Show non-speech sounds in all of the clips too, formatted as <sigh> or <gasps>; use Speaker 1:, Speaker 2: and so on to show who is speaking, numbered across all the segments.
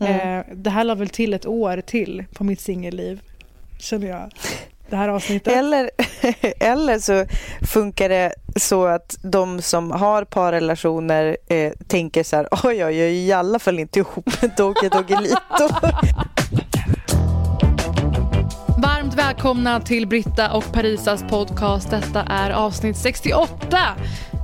Speaker 1: Eh, det här la väl till ett år till på mitt singelliv, känner jag. Det här avsnittet.
Speaker 2: Eller, <laughs> eller så funkar det så att de som har parrelationer eh, tänker så här, oj, oj, jag är i alla fall inte ihop med Dogge Doggelito. <laughs>
Speaker 1: Varmt välkomna till Britta och Parisas podcast. Detta är avsnitt 68.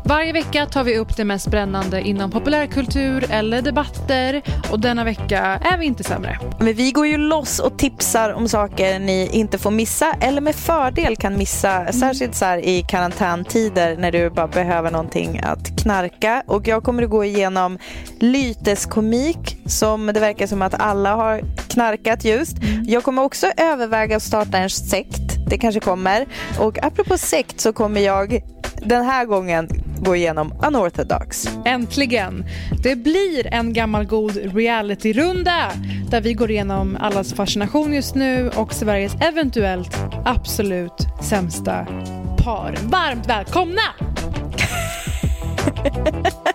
Speaker 1: Varje vecka tar vi upp det mest brännande inom populärkultur eller debatter och denna vecka är vi inte sämre.
Speaker 2: Men vi går ju loss och tipsar om saker ni inte får missa eller med fördel kan missa. Särskilt så här i karantäntider när du bara behöver någonting att knarka. Och jag kommer att gå igenom lyteskomik som det verkar som att alla har knarkat just. Jag kommer också överväga att starta en sekt. Det kanske kommer. Och apropå sekt så kommer jag den här gången gå igenom Unorthodox.
Speaker 1: Äntligen! Det blir en gammal god reality-runda där vi går igenom allas fascination just nu och Sveriges eventuellt absolut sämsta par. Varmt välkomna! <laughs>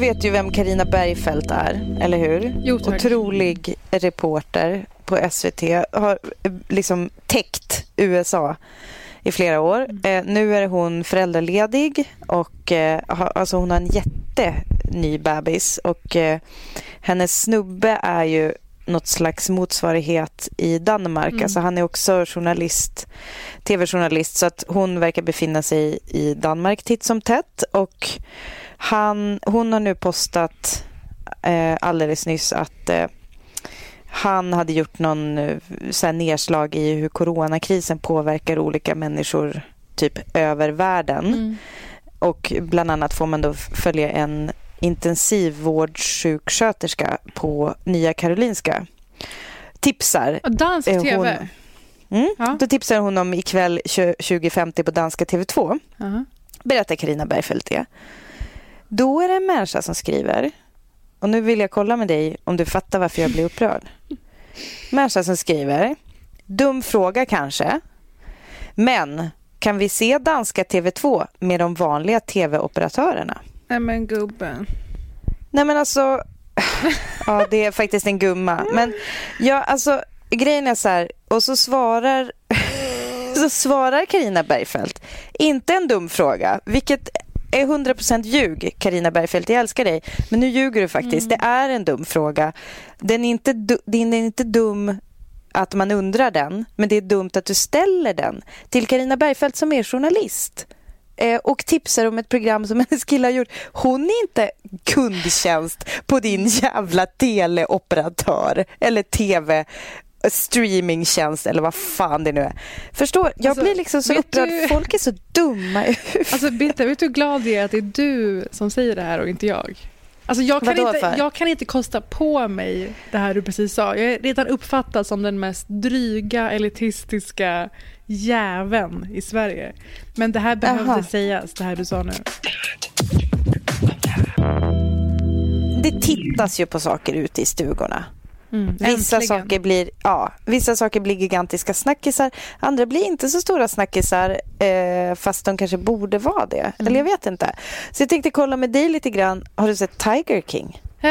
Speaker 2: vet ju vem Karina Bergfeldt är, eller hur?
Speaker 1: Jo, tack.
Speaker 2: Otrolig reporter på SVT. Har eh, liksom täckt USA i flera år. Eh, nu är hon föräldraledig och eh, har, alltså hon har en jätteny bebis och eh, hennes snubbe är ju något slags motsvarighet i Danmark.
Speaker 1: Mm.
Speaker 2: Alltså han är också journalist, tv-journalist så att hon verkar befinna sig i Danmark titt som tätt och han, hon har nu postat eh, alldeles nyss att eh, han hade gjort någon eh, så nedslag i hur coronakrisen påverkar olika människor typ över världen.
Speaker 1: Mm.
Speaker 2: Och bland annat får man då följa en intensivvårdssjuksköterska på Nya Karolinska. Tipsar.
Speaker 1: Dansk
Speaker 2: Eh,
Speaker 1: TV.
Speaker 2: hon- Mm.
Speaker 1: Ja.
Speaker 2: Då tipsar hon om ikväll 2050 på danska TV2
Speaker 1: Aha.
Speaker 2: berättar Karina Bergfeldt det. Då är det en människa som skriver, och nu vill jag kolla med dig om du fattar varför jag blir upprörd. Människa som skriver, dum fråga kanske, men kan vi se danska TV2 med de vanliga TV-operatörerna?
Speaker 1: Nej men gubben.
Speaker 2: Nej men alltså, ja det är faktiskt en gumma. Men ja, alltså grejen är så här, och så svarar <laughs> så svarar Karina Bergfeldt, inte en dum fråga, vilket är 100% ljug, Karina Bergfeldt, jag älskar dig. Men nu ljuger du faktiskt, det är en dum fråga. Den är inte, den är inte dum att man undrar den, men det är dumt att du ställer den till Karina Bergfeldt som är journalist eh, och tipsar om ett program som <laughs> hennes kille har gjort. Hon är inte kundtjänst på din jävla teleoperatör eller tv streamingtjänst eller vad fan det nu är. Förstår? Jag
Speaker 1: Alltså,
Speaker 2: blir liksom så upprörd.
Speaker 1: du-
Speaker 2: Folk är så dumma i huvudet.
Speaker 1: Alltså Birte, vet du hur glad jag är att det är du som säger det här och inte jag? Alltså jag kan,
Speaker 2: Vadå
Speaker 1: inte,
Speaker 2: för?
Speaker 1: jag kan inte kosta på mig det här du precis sa. Jag är redan uppfattad som den mest dryga, elitistiska jäveln i Sverige. Men det här behövde
Speaker 2: Jaha.
Speaker 1: sägas, det här du sa nu.
Speaker 2: Det tittas ju på saker ute i stugorna.
Speaker 1: Mm,
Speaker 2: Vissa
Speaker 1: äntligen.
Speaker 2: saker, blir, ja, vissa saker blir gigantiska snackisar. Andra blir inte så stora snackisar eh, fast de kanske borde vara det.
Speaker 1: Mm.
Speaker 2: Eller jag vet inte. Så jag tänkte kolla med dig lite grann. Har du sett Tiger King?
Speaker 1: Eh,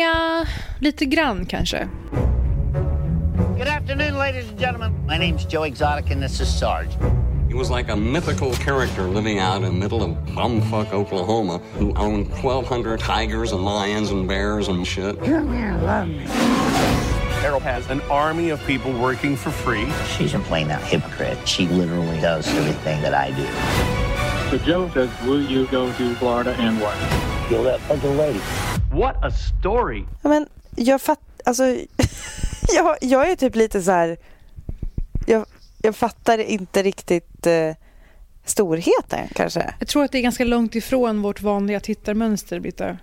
Speaker 1: ja, lite grann kanske.
Speaker 3: evening, ladies and gentlemen. My name's Joe Exotic, and this is Sarge.
Speaker 4: He was like a mythical character living out in the middle of bumfuck Oklahoma who owned 1,200 tigers and lions and bears and shit.
Speaker 3: Come here, love me.
Speaker 5: Carol has an army of people working for free.
Speaker 3: She's a plain playing that hypocrite. She literally does everything that I do.
Speaker 6: So Joe says, will you go to Florida and what?
Speaker 3: Kill that fucking lady.
Speaker 5: What a story!
Speaker 2: I mean, jag fattar, alltså, <laughs> jag, jag är typ lite så här, jag, fattar inte riktigt eh, storheten kanske.
Speaker 1: Jag tror att det är ganska långt ifrån vårt vanliga tittarmönster, Britta.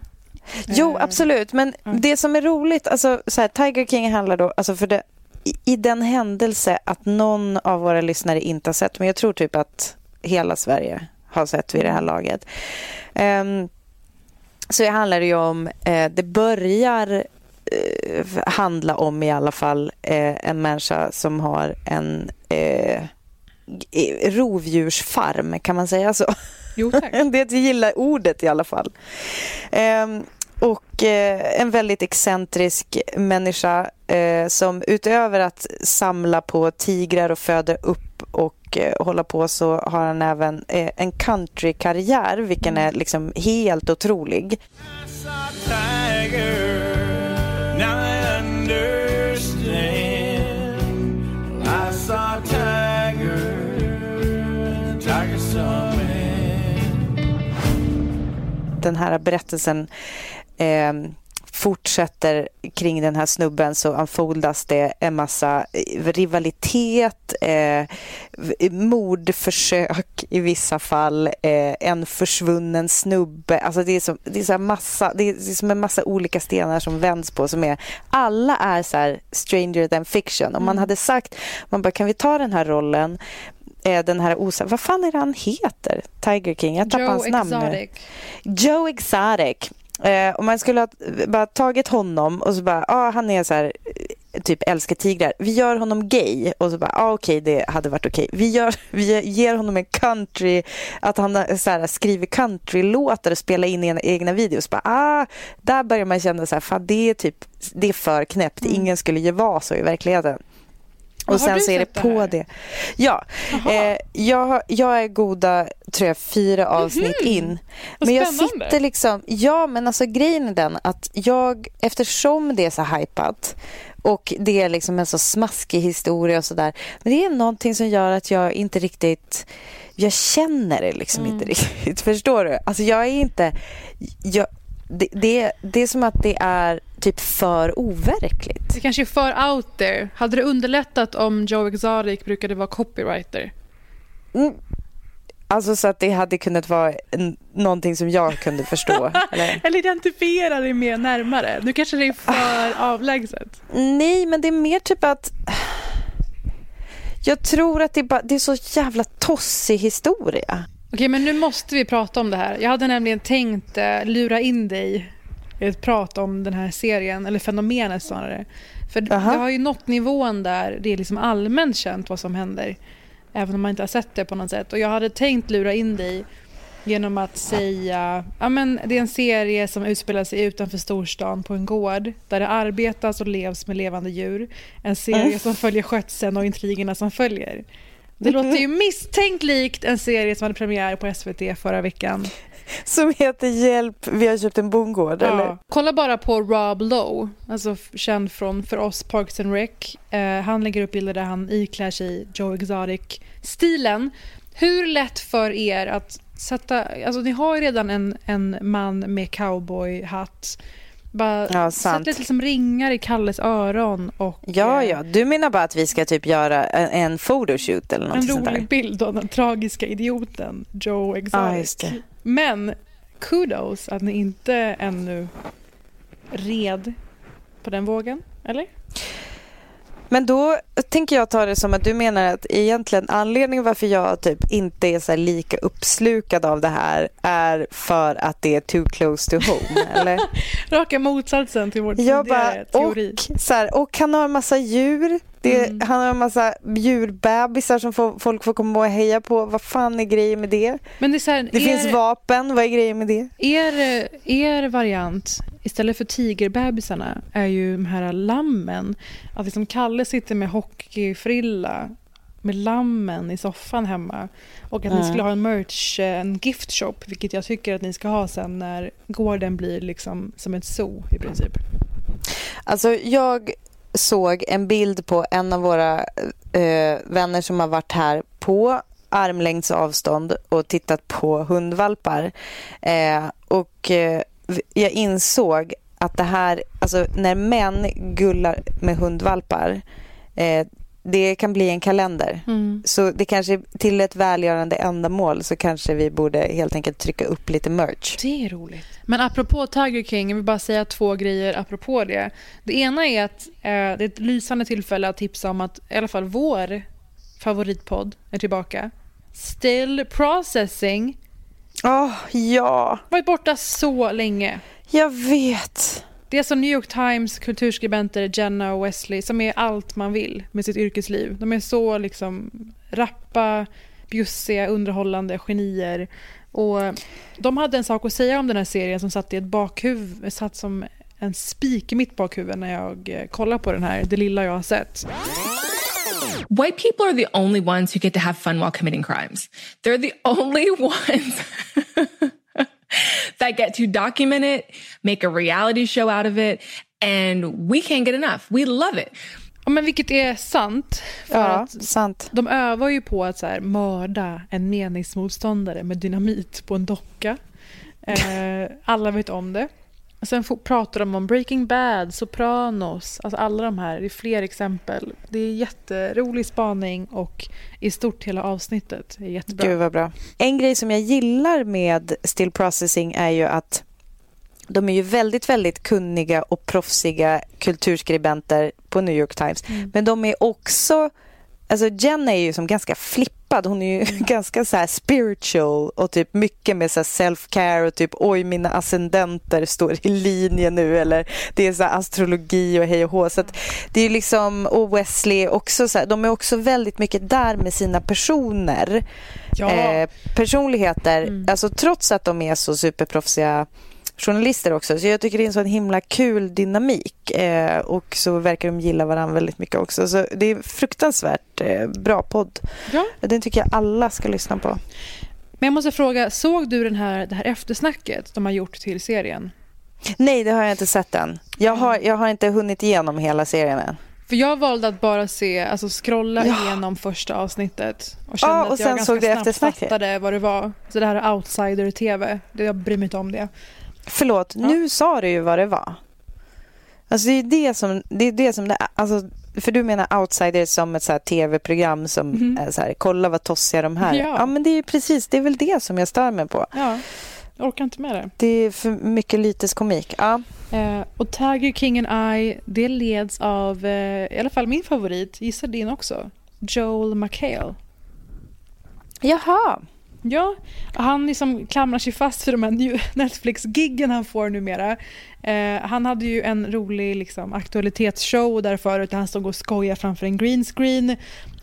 Speaker 2: Jo,
Speaker 1: Eh,
Speaker 2: absolut. Men
Speaker 1: mm.
Speaker 2: det som är roligt, alltså så här, Tiger King handlar då, alltså för det, i, i den händelse att någon av våra lyssnare inte har sett, men jag tror typ att hela Sverige har sett vid det här laget. Ehm, så det handlar det ju om, eh, det börjar handla om i alla fall eh, en människa som har en eh, rovdjursfarm, kan man säga så?
Speaker 1: Jo, tack. <laughs>
Speaker 2: det gillar ordet i alla fall. Ehm, och eh, en väldigt excentrisk människa eh, som utöver att samla på tigrar och föda upp och eh, hålla på så har han även eh, en countrykarriär vilken är liksom helt otrolig den här berättelsen eh, fortsätter kring den här snubben så unfoldas det en massa rivalitet, eh, mordförsök i vissa fall, eh, en försvunnen snubbe. Alltså det är, som, det, är så massa, det är som en massa olika stenar som vänds på. Som är, alla är så här stranger than fiction. Om man hade sagt, man bara, kan vi ta den här rollen eh, den här osa... Vad fan är det han heter? Tiger King? Jag tappar
Speaker 1: Joe
Speaker 2: hans namn nu.
Speaker 1: Exotic.
Speaker 2: Joe Exotic. Eh, om man skulle ha bara tagit honom och så bara, ah, han är så här, typ älskar tigrar. Vi gör honom gay och så bara, ah, okej, det hade varit okej. Vi, gör, <laughs> vi ger honom en country, att han så här, skriver countrylåtar och spelar in egna, egna videos. Bara, ah, där börjar man känna så här, fan det är typ, det är för knäppt. Ingen skulle ju vara så i verkligheten. Och sen så är det
Speaker 1: det
Speaker 2: på
Speaker 1: här?
Speaker 2: det. Ja, eh, jag, jag är goda, tror jag, fyra avsnitt in.
Speaker 1: Mhm. Vad
Speaker 2: Men jag sitter liksom, ja men alltså grejen är den att jag, eftersom det är så hypat och det är liksom en så smaskig historia och sådär. Men det är någonting som gör att jag inte riktigt, jag känner det liksom
Speaker 1: Mm.
Speaker 2: inte riktigt. <laughs> Förstår du? Alltså jag är inte, jag, det, det, det är som att det är typ för overkligt.
Speaker 1: Det kanske är för out there. Hade det underlättat om Joe Exotic brukade vara copywriter?
Speaker 2: Mm. Alltså så att det hade kunnat vara en, någonting som jag kunde förstå. <laughs> eller?
Speaker 1: Eller identifiera dig mer närmare. Nu kanske det är för <laughs> avlägset.
Speaker 2: Nej, men det är mer typ att... Jag tror att det är, bara, det är så jävla tossig historia.
Speaker 1: Okej, men nu måste vi prata om det här. Jag hade nämligen tänkt eh, lura in dig i ett prat om den här serien, eller fenomenet snarare. För
Speaker 2: Aha.
Speaker 1: det har ju nått nivån där det är liksom allmänt känt vad som händer. Även om man inte har sett det på något sätt. Och jag hade tänkt lura in dig genom att säga ja men det är en serie som utspelar sig utanför storstan på en gård där det arbetas och levs med levande djur. En serie som följer skötseln och intrigerna som följer. Det låter ju misstänkt likt en serie som hade premiär på SVT förra veckan.
Speaker 2: Som heter Hjälp, vi har köpt en bondgård. Eller?
Speaker 1: Ja. Kolla bara på Rob Lowe, alltså känd från för oss Parks and Rec. Eh, han lägger upp bilder där han iklär sig Joe Exotic-stilen. Hur lätt för er att sätta... Alltså ni har ju redan en, en man med cowboyhatt. Bara
Speaker 2: Ja, sant.
Speaker 1: lite som ringar i Kalles öron och
Speaker 2: Ja,
Speaker 1: eh,
Speaker 2: ja. Du menar bara att vi ska typ göra en, en photoshoot eller
Speaker 1: en
Speaker 2: något sånt där?
Speaker 1: rolig bild av den tragiska idioten Joe Exotic.
Speaker 2: Ja.
Speaker 1: Men kudos att ni inte ännu red på den vågen, eller?
Speaker 2: Men då tänker jag ta det som att du menar att egentligen anledningen varför jag typ inte är så lika uppslukad av det här är för att det är too close to home, <laughs> eller?
Speaker 1: Raka motsatsen till vår
Speaker 2: Jag
Speaker 1: tidigare
Speaker 2: bara,
Speaker 1: teori.
Speaker 2: och, så här, och han har en massa djur Det
Speaker 1: Mm.
Speaker 2: handlar om massa djurbebisar som får, folk får komma och heja på. Vad fan är grejen med det?
Speaker 1: Men det, här,
Speaker 2: Det
Speaker 1: er,
Speaker 2: finns vapen, vad är grejen med det?
Speaker 1: er, er variant, istället för tigerbebisarna, är ju de här lammen. Att liksom Kalle sitter med hockeyfrilla med lammen i soffan hemma. Och att ni
Speaker 2: Mm.
Speaker 1: skulle ha en merch, en gift shop, vilket jag tycker att ni ska ha sen när gården blir liksom som ett zoo i princip.
Speaker 2: Alltså jag såg en bild på en av våra eh, vänner som har varit här på armlängds avstånd och tittat på hundvalpar. Eh, och eh, jag insåg att det här, alltså när män gullar med hundvalpar, eh, det kan bli en kalender. Så det kanske till ett välgörande ändamål så kanske vi borde helt enkelt trycka upp lite merch.
Speaker 1: Det är roligt. Men apropå Tiger King, jag vill bara säga två grejer apropå det. Det ena är att eh, det är ett lysande tillfälle att tipsa om att i alla fall vår favoritpodd är tillbaka. Still Processing.
Speaker 2: Åh, ja.
Speaker 1: Varit borta så länge.
Speaker 2: Jag vet.
Speaker 1: Det är som New York Times kulturskribenter Jenna och Wesley som är allt man vill med sitt yrkesliv. De är så liksom rappa, bjussiga, underhållande genier. Och de hade en sak att säga om den här serien som satt i ett bakhuvud, satt som en spik i mitt bakhuvud när jag eh, kollade på den här, det lilla jag har sett.
Speaker 7: White people are the only ones who get to have fun while committing crimes. They're the only <laughs> ones <laughs> that get to document it, make a reality show out of it, and we can't get enough. We love it.
Speaker 1: Ja, men vilket är sant. För
Speaker 2: Ja,
Speaker 1: att
Speaker 2: sant.
Speaker 1: de övar ju på att så här, mörda en meningsmotståndare med dynamit på en docka. Eh, alla vet om det. Och sen pratar de om Breaking Bad, Sopranos, alltså alla de här. Det är fler exempel. Det är jätterolig spaning och i stort hela avsnittet är jättebra.
Speaker 2: Gud vad bra. En grej som jag gillar med Still Processing är ju att de är ju väldigt, väldigt kunniga och proffsiga kulturskribenter på New York Times. Men de är också, alltså Jen är ju som ganska flippad. Hon är ju <laughs> ganska så spiritual och typ mycket med self-care och typ oj mina ascendenter står i linje nu eller det är så astrologi och hej och hå. Så att det är liksom, och Wesley också så här, de är också väldigt mycket där med sina personer.
Speaker 1: Ja.
Speaker 2: Eh, personligheter, alltså trots att de är så superproffsiga journalister också. Så jag tycker det är en sån himla kul dynamik. Eh, och så verkar de gilla varandra väldigt mycket också. Så det är fruktansvärt eh, bra podd.
Speaker 1: Ja.
Speaker 2: Den tycker jag alla ska lyssna på.
Speaker 1: Men jag måste fråga, såg du den här, det här eftersnacket de har gjort till serien?
Speaker 2: Nej, det har jag inte sett än. Jag har, jag har inte hunnit igenom hela serien än.
Speaker 1: För jag valde att bara se, alltså scrolla
Speaker 2: Ja.
Speaker 1: igenom första avsnittet och kände
Speaker 2: Ja, och
Speaker 1: att jag ganska
Speaker 2: såg
Speaker 1: snabbt fattade vad det var. Så det här är outsider-tv, Det- jag bryr mig inte om det.
Speaker 2: Förlåt, nu sa du ju vad det var. Alltså det är det som det är. Det som det är. Alltså, för du menar outsiders som ett tv-program som
Speaker 1: Mhm.
Speaker 2: är så här, kolla vad tossiga de här är.
Speaker 1: Ja.
Speaker 2: Ja, men det är precis, det är väl det som jag stör mig på.
Speaker 1: Ja, jag orkar inte med det.
Speaker 2: Det är för mycket lyteskomik. Ja.
Speaker 1: Eh, och Tiger King and I, det leds av, eh, i alla fall min favorit, gissar din också, Joel McHale.
Speaker 2: Jaha.
Speaker 1: Ja, han liksom klamrar sig fast vid de här <laughs> Netflix-giggen han får numera. Eh, han hade ju en rolig liksom, aktualitetsshow där förut där han stod och skojade framför en green screen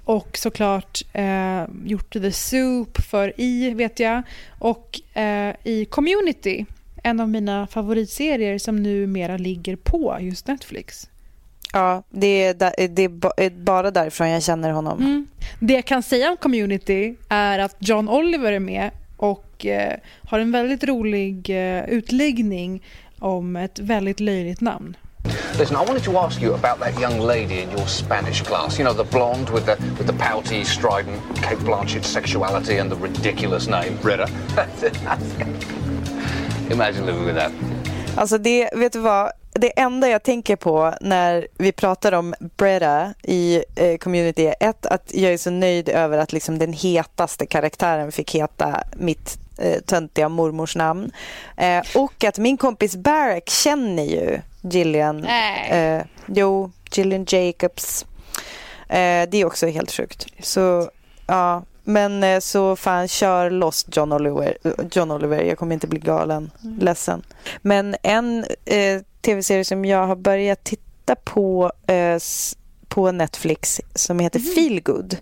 Speaker 1: och såklart eh, gjort The Soup för I, vet jag. Och eh, i Community, en av mina favoritserier som numera ligger på just Netflix.
Speaker 2: Ja, det är, da- det är bara därifrån jag känner honom.
Speaker 1: Mm. Det jag kan säga om Community är att John Oliver är med och eh, har en väldigt rolig eh, utläggning om ett väldigt löjligt namn.
Speaker 8: Listen, I wanted to ask you about that young lady in your Spanish class. You know, the blonde with the with the pouty, strident Kate Blanchett sexuality and the ridiculous name. Britta. <laughs> Imagine living with that.
Speaker 2: Alltså det, vet du vad? Det enda jag tänker på när vi pratar om Breda i eh, community är ett, att jag är så nöjd över att liksom den hetaste karaktären fick heta mitt eh, töntiga mormors namn. Eh, och att min kompis Barrack känner ju Gillian. Eh, jo, Gillian Jacobs. Eh, det är också helt sjukt. Så ja, men eh, så fan kör loss John Oliver. John Oliver. Jag kommer inte bli galen. Ledsen. Men en eh, tv-serie som jag har börjat titta på eh, på Netflix som heter
Speaker 1: Mm.
Speaker 2: Feel Good.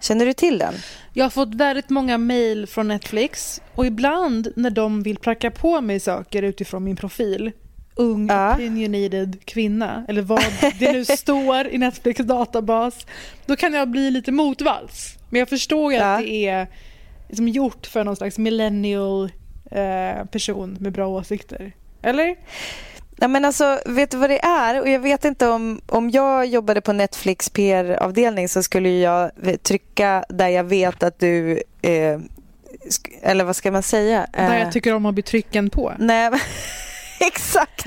Speaker 2: Känner du till den?
Speaker 1: Jag har fått väldigt många mejl från Netflix och ibland när de vill pracka på mig saker utifrån min profil ung opinionated kvinna eller vad det nu <laughs> står i Netflix databas då kan jag bli lite motvalls. Men jag förstår ju att det är liksom gjort för någon slags millennial eh, person med bra åsikter. Eller?
Speaker 2: Nej, men alltså, vet du vad det är? Och jag vet inte om, om jag jobbade på Netflix PR-avdelning så skulle jag trycka där jag vet att du eh, eller vad ska man säga?
Speaker 1: Där
Speaker 2: Eh,
Speaker 1: jag tycker om att bli trycken på.
Speaker 2: Nej, <laughs> exakt.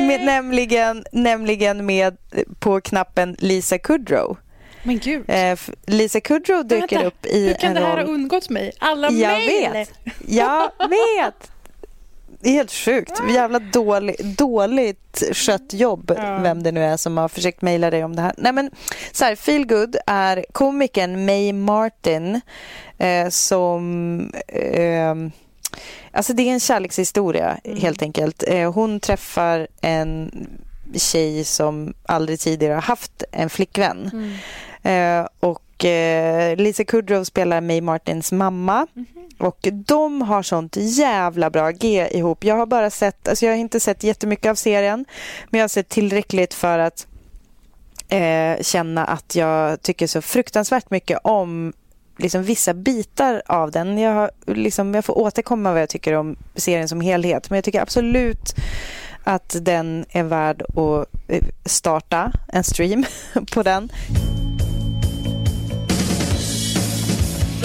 Speaker 2: Med, nämligen, nämligen med på knappen Lisa Kudrow.
Speaker 1: Men gud.
Speaker 2: Eh, Lisa Kudrow dyker
Speaker 1: Vänta,
Speaker 2: upp i
Speaker 1: Hur kan
Speaker 2: en
Speaker 1: det här ha
Speaker 2: roll.
Speaker 1: undgått mig? Alla
Speaker 2: Jag
Speaker 1: mejl!
Speaker 2: vet. Jag <laughs> vet. Det är helt sjukt. Jävla dålig, dåligt skött jobb, vem det nu är som har försökt mejla dig om det här. Nej, men så här, Feel Good är komikern May Martin eh, som... Eh, alltså det är en kärlekshistoria, helt enkelt. Eh, hon träffar en tjej som aldrig tidigare har haft en flickvän. Eh, och eh, Lisa Kudrow spelar May Martins mamma. Och de har sånt jävla bra G ihop. Jag har bara sett, alltså jag har inte sett jättemycket av serien. Men jag har sett tillräckligt för att eh, känna att jag tycker så fruktansvärt mycket om liksom vissa bitar av den. Jag, har, liksom, jag får återkomma vad jag tycker om serien som helhet. Men jag tycker absolut att den är värd att eh, starta en stream <laughs> på den.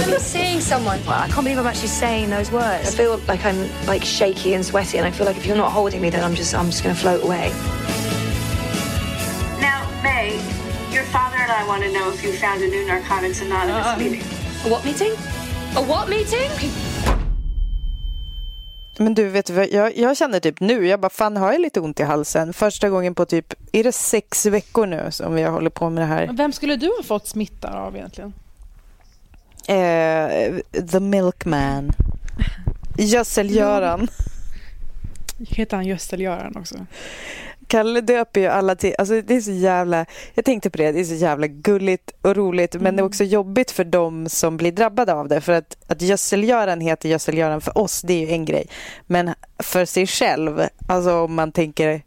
Speaker 9: I'm seeing someone. Well, I can't believe I'm actually saying those words. I feel like I'm like shaky and sweaty, and I feel like if you're not holding me, then I'm just I'm just gonna float away.
Speaker 10: Now, May, your father and I want to know if you found a new Narcotics Anonymous
Speaker 9: Uh,
Speaker 10: meeting.
Speaker 9: A what meeting? A what meeting?
Speaker 2: Men du, vet du? Jag, jag känner typ nu, jag bara fan har jag lite ont i halsen. Första gången på typ, är det sex veckor nu som vi håller på med det här?
Speaker 1: Vem skulle du ha fått smitta av egentligen?
Speaker 2: Eh, the Milkman. Gödsel-Göran.
Speaker 1: Heter han Gödsel-Göran också?
Speaker 2: Kalle döper ju alla till, alltså det är så jävla, jag tänkte på det, det är så jävla gulligt och roligt men det är också jobbigt för dem som blir drabbade av det för att, att Gödsel-Göran heter Gödsel-Göran för oss, det är ju en grej. Men för sig själv, alltså om man tänker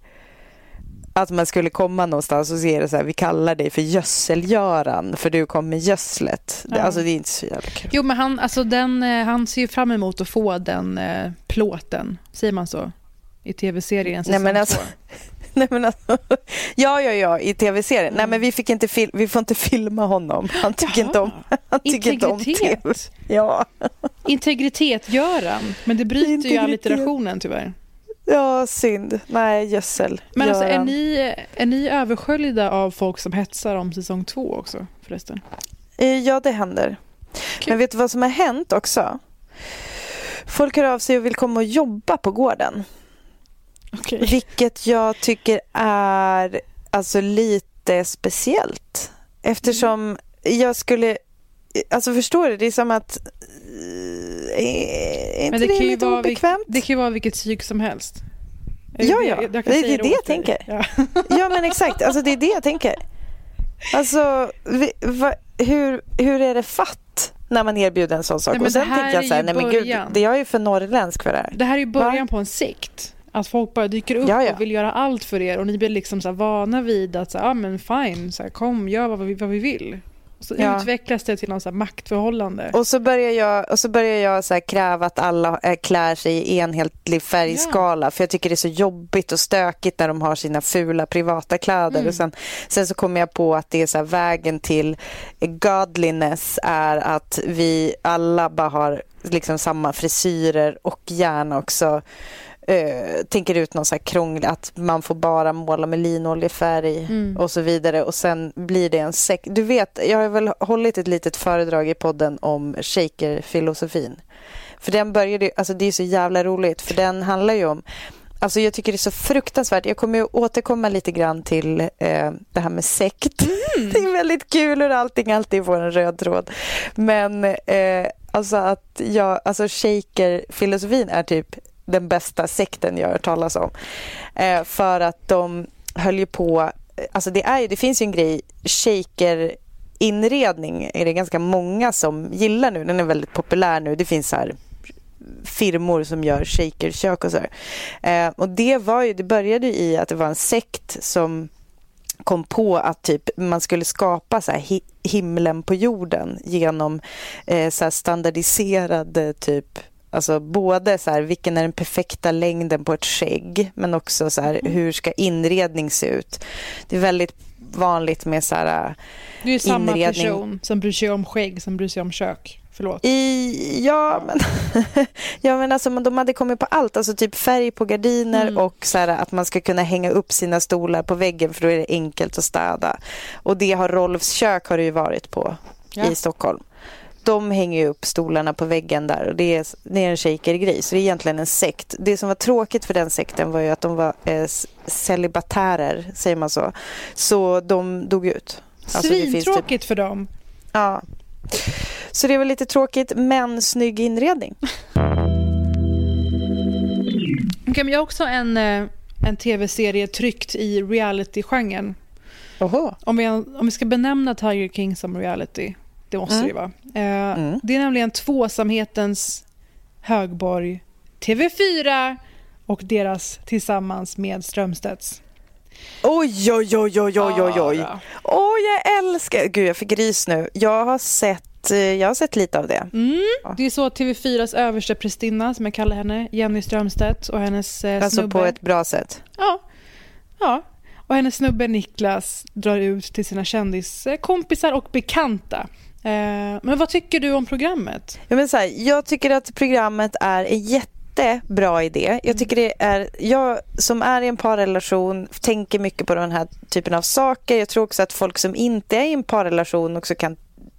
Speaker 2: att man skulle komma någonstans och se det så här, vi kallar dig för Gödsel-Göran för du kom med gödslet.
Speaker 1: Ja.
Speaker 2: alltså det är inte så jävla kul.
Speaker 1: Jo, men han, alltså den, eh, han ser ju fram emot att få den eh, plåten, säger man så? I tv-serien
Speaker 2: Nej men alltså, <laughs> nej, men alltså <laughs> ja, ja, ja, i tv-serien. Nej men vi, fick inte fil- vi får inte filma honom. Han tycker inte om, <laughs> han tycker inte om tv. Ja.
Speaker 1: Integritet gör han, men det bryter ju
Speaker 2: Integritet.
Speaker 1: alliterationen tyvärr.
Speaker 2: Ja, synd. Nej, gödsel.
Speaker 1: Men alltså, är ni, är ni översköljda av folk som hetsar om säsong två också förresten?
Speaker 2: Eh, Ja, det händer. Men vet du vad som har hänt också? Folk hör av sig och vill komma och jobba på gården. Vilket jag tycker är alltså lite speciellt. Eftersom jag skulle... Alltså förstår du? Det är som att... eh, Är inte det,
Speaker 1: kan ju
Speaker 2: lite obekvämt?
Speaker 1: Vil- det kan ju vara vilket psyk som helst.
Speaker 2: Ja,
Speaker 1: Jag-
Speaker 2: ja.
Speaker 1: jag
Speaker 2: Det,
Speaker 1: kan
Speaker 2: det
Speaker 1: säga
Speaker 2: är det jag tänker.
Speaker 1: Ja.
Speaker 2: Ja, men exakt. Alltså, det är det jag tänker. Alltså, vi, va, hur, hur är det fatt när man erbjuder en sån sak?
Speaker 1: Nej,
Speaker 2: och sen
Speaker 1: det
Speaker 2: tänker jag
Speaker 1: är
Speaker 2: så här, nej men gud, det är jag ju för norrländsk för det här.
Speaker 1: Det här är ju början på en sekt. Att folk bara dyker upp
Speaker 2: Ja, ja.
Speaker 1: och vill göra allt för er och ni blir liksom så vana vid att så här, ah, men fine, så här, kom, gör vad vi, vad vi vill. Så
Speaker 2: Ja.
Speaker 1: utvecklas det till någon så maktförhållande.
Speaker 2: Och så börjar jag, och så börjar jag så kräva att alla eh, klär sig i enhetlig färgskala. För jag tycker det är så jobbigt och stökigt när de har sina fula privata kläder.
Speaker 1: Mm.
Speaker 2: Och sen, sen så kommer jag på att det är så vägen till godliness är att vi alla bara har liksom samma frisyrer och gärna också eh, tänker ut någon så här krånglig, att man får bara måla med linoljefärg
Speaker 1: Mm.
Speaker 2: och så vidare och sen blir det en sekt. Du vet, jag har väl hållit ett litet föredrag i podden om shaker-filosofin. För den började alltså det är så jävla roligt för den handlar ju om Alltså jag tycker det är så fruktansvärt. Jag kommer ju återkomma lite grann till eh, det här med sekt. <laughs> Det är väldigt kul hur allting alltid får en röd tråd. Men eh, alltså att jag, alltså shaker-filosofin är typ den bästa sekten jag har hört talas om. Eh, för att de höll ju på alltså det, är ju, det finns ju en grej, shaker inredning är det ganska många som gillar nu. Den är väldigt populär nu. Det finns så här firmor som gör shakerkök och så eh, och det var ju, det började i att det var en sekt som kom på att typ man skulle skapa så hi himlen på jorden genom eh, så standardiserade typ Alltså både så här, vilken är den perfekta längden på ett skägg men också så här, mm. hur ska inredning se ut. Det är väldigt vanligt med så här,
Speaker 1: Det är samma person som bryr sig om skägg som bryr sig om kök. Förlåt.
Speaker 2: I, ja, men, <laughs> ja, men alltså, de hade kommit på allt. Alltså typ färg på gardiner mm. och så här, att man ska kunna hänga upp sina stolar på väggen för då är det enkelt att städa. Och det har Rolfs kök har det ju varit på ja. i Stockholm. De hänger ju upp stolarna på väggen där och det är, det är en shaker-grej. Så det är egentligen en sekt. Det som var tråkigt för den sekten var ju att de var eh, celibatärer, säger man så. Så de dog ut.
Speaker 1: Alltså, Svintråkigt typ... för dem.
Speaker 2: Ja, så det var lite tråkigt, men snygg inredning.
Speaker 1: Okay, men jag har också en, eh, en tv-serie tryckt i reality-genren. Om vi, om vi ska benämna Tiger King som reality, det måste mm. det vara. Eh, mm. Det är nämligen tvåsamhetens högborg TV4 och deras tillsammans med Strömstedts.
Speaker 2: Oj, oj, oj, oj, oj, oj, oj. Åh, jag älskar... Gud, jag fick rys nu. Jag har sett, eh, jag har sett lite av det.
Speaker 1: Mm. Det är så TV4s översta prästinna, som jag kallar henne, Jenny Strömstedt och hennes eh,
Speaker 2: alltså snubbe. Alltså på ett bra sätt?
Speaker 1: Ja. Ja. Och hennes snubbe Niklas drar ut till sina kändiskompisar och bekanta. Eh, men vad tycker du om programmet?
Speaker 2: Ja, men så här, jag tycker att programmet är en jätte jättebra idé. Jag tycker det är, jag som är i en parrelation tänker mycket på den här typen av saker. Jag tror också att folk som inte är i en parrelation också kan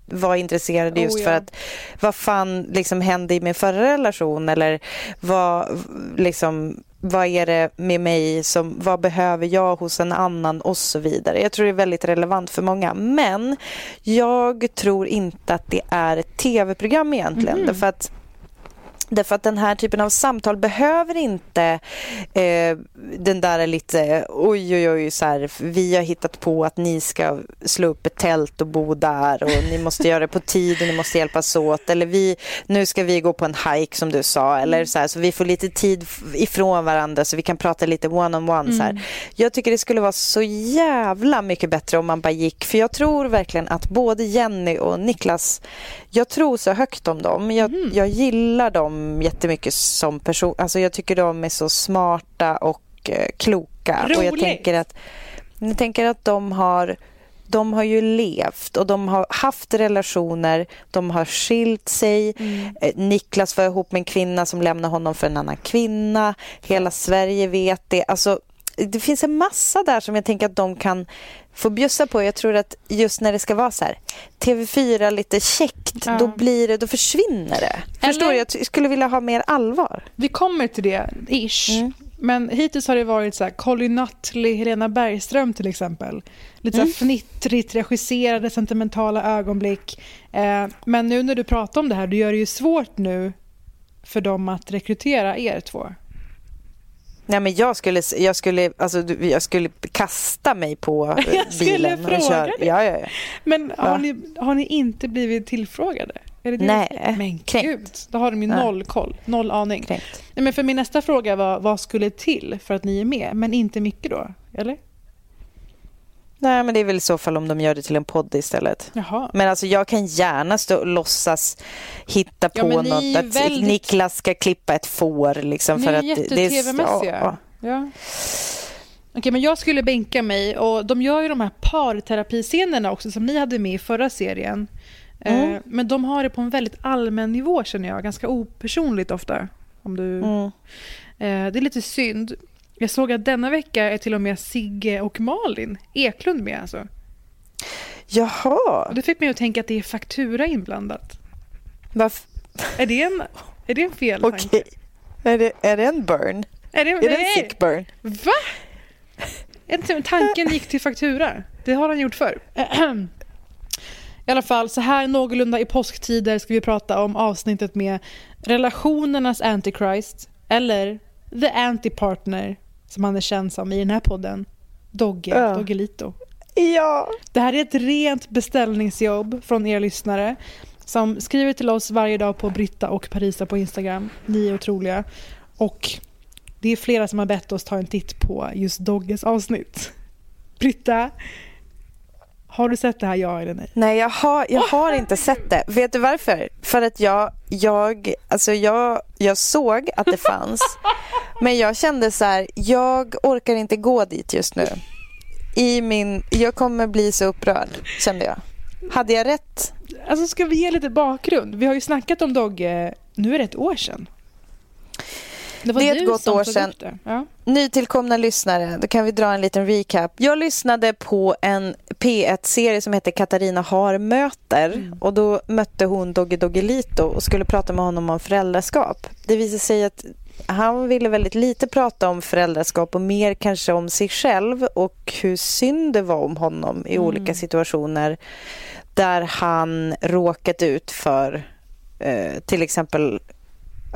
Speaker 2: vara intresserade just oh, ja. för att vad fan liksom hände i min förra relation eller vad liksom vad är det med mig som, vad behöver jag hos en annan och så vidare. Jag tror det är väldigt relevant för många. Men jag tror inte att det är ett tv-program egentligen. Mm. Därför att Därför att den här typen av samtal behöver inte eh, den där lite oj oj oj så här, vi har hittat på att ni ska slå upp ett tält och bo där och ni måste göra det på tid och ni måste hjälpas åt eller vi, nu ska vi gå på en hike som du sa eller så här, så vi får lite tid ifrån varandra så vi kan prata lite one on one mm. så här. Mm. Jag tycker det skulle vara så jävla mycket bättre om man bara gick för jag tror verkligen att både Jenny och Niklas jag tror så högt om dem. Jag, mm. jag gillar dem jättemycket som person. Alltså jag tycker de är så smarta och eh, kloka.
Speaker 1: Roligt.
Speaker 2: Och jag tänker att, jag tänker att de har de har ju levt och de har haft relationer, de har skilt sig. Mm. Eh, Niklas var ihop med en kvinna som lämnade honom för en annan kvinna. Hela Sverige vet det. Alltså, det finns en massa där som jag tänker att de kan få bjussa på. Jag tror att just när det ska vara så här TV4 lite käckt, ja. då blir det, då försvinner det. Eller, Förstår du? Jag skulle vilja ha mer allvar.
Speaker 1: Vi kommer till det, ish. Mm. Men hittills har det varit så här, Colin Nutley, Helena Bergström till exempel. Lite mm. så fnittrigt regisserade sentimentala ögonblick. Eh, men nu när du pratar om det här, du gör det ju svårt nu för dem att rekrytera er två.
Speaker 2: Nej, men jag skulle, jag skulle, alltså, jag skulle kasta mig på <laughs> jag bilen
Speaker 1: och köra.
Speaker 2: Dig. Ja, ja, ja.
Speaker 1: Men har, ja. ni, har ni inte blivit tillfrågade?
Speaker 2: Är det det Nej,
Speaker 1: men kränkt. Gud, då har de ju noll koll, noll aning. Nej, men för min nästa fråga var vad skulle till för att ni är med? Men inte mycket då, eller?
Speaker 2: Nej, men det är väl i så fall om de gör det till en podd istället.
Speaker 1: Jaha.
Speaker 2: Men alltså jag kan gärna stå och låtsas hitta på ja, något. Att väldigt... Niklas ska klippa ett får. Liksom,
Speaker 1: ni
Speaker 2: för
Speaker 1: är jätte-tv-mässiga. Ja. ja. Okej, men jag skulle bänka mig och de gör ju de här parterapiscenerna också som ni hade med i förra serien. Eh, mm. men de har det på en väldigt allmän nivå känner jag, ganska opersonligt ofta. Om du... Mm. Eh, det är lite synd. Jag såg att denna vecka är till och med Sigge och Malin Eklund med. Alltså.
Speaker 2: Jaha.
Speaker 1: det fick mig att tänka att det är faktura inblandat.
Speaker 2: Varf
Speaker 1: är, det en, är det en fel.
Speaker 2: Okay. Är, det, är det en burn?
Speaker 1: Är det,
Speaker 2: är det en sick burn?
Speaker 1: Va? Tanken gick till faktura. Det har han gjort förr. <clears throat> I alla fall, så här någorlunda i påsktider ska vi prata om avsnittet med relationernas Antichrist eller The Antipartner som han är känd som i den här podden, Dogge,
Speaker 2: Ja.
Speaker 1: Doggelito.
Speaker 2: Ja.
Speaker 1: Det här är ett rent beställningsjobb från er lyssnare som skriver till oss varje dag på Britta och Parisa på Instagram. Ni är otroliga. Och det är flera som har bett oss ta en titt på just Dogges avsnitt. Britta, har du sett det här, ja eller nej?
Speaker 2: Nej, jag har, jag har inte sett det. Vet du varför? För att jag, jag, alltså jag, jag såg att det fanns. <laughs> men jag kände så här, jag orkar inte gå dit just nu. I min, jag kommer bli så upprörd, kände jag. Hade jag rätt?
Speaker 1: Alltså ska vi ge lite bakgrund? Vi har ju snackat om Dogge, nu är det ett år sedan. Det, var
Speaker 2: Det är ett gott år sedan.
Speaker 1: Ja.
Speaker 2: Nytillkomna lyssnare, då kan vi dra en liten recap. Jag lyssnade på en P1-serie som heter Katarina har möter och då mötte hon Dogge Doggelito och skulle prata med honom om föräldraskap. Det visade sig att han ville väldigt lite prata om föräldraskap och mer kanske om sig själv och hur synd det var om honom i olika situationer där han råkat ut för eh, till exempel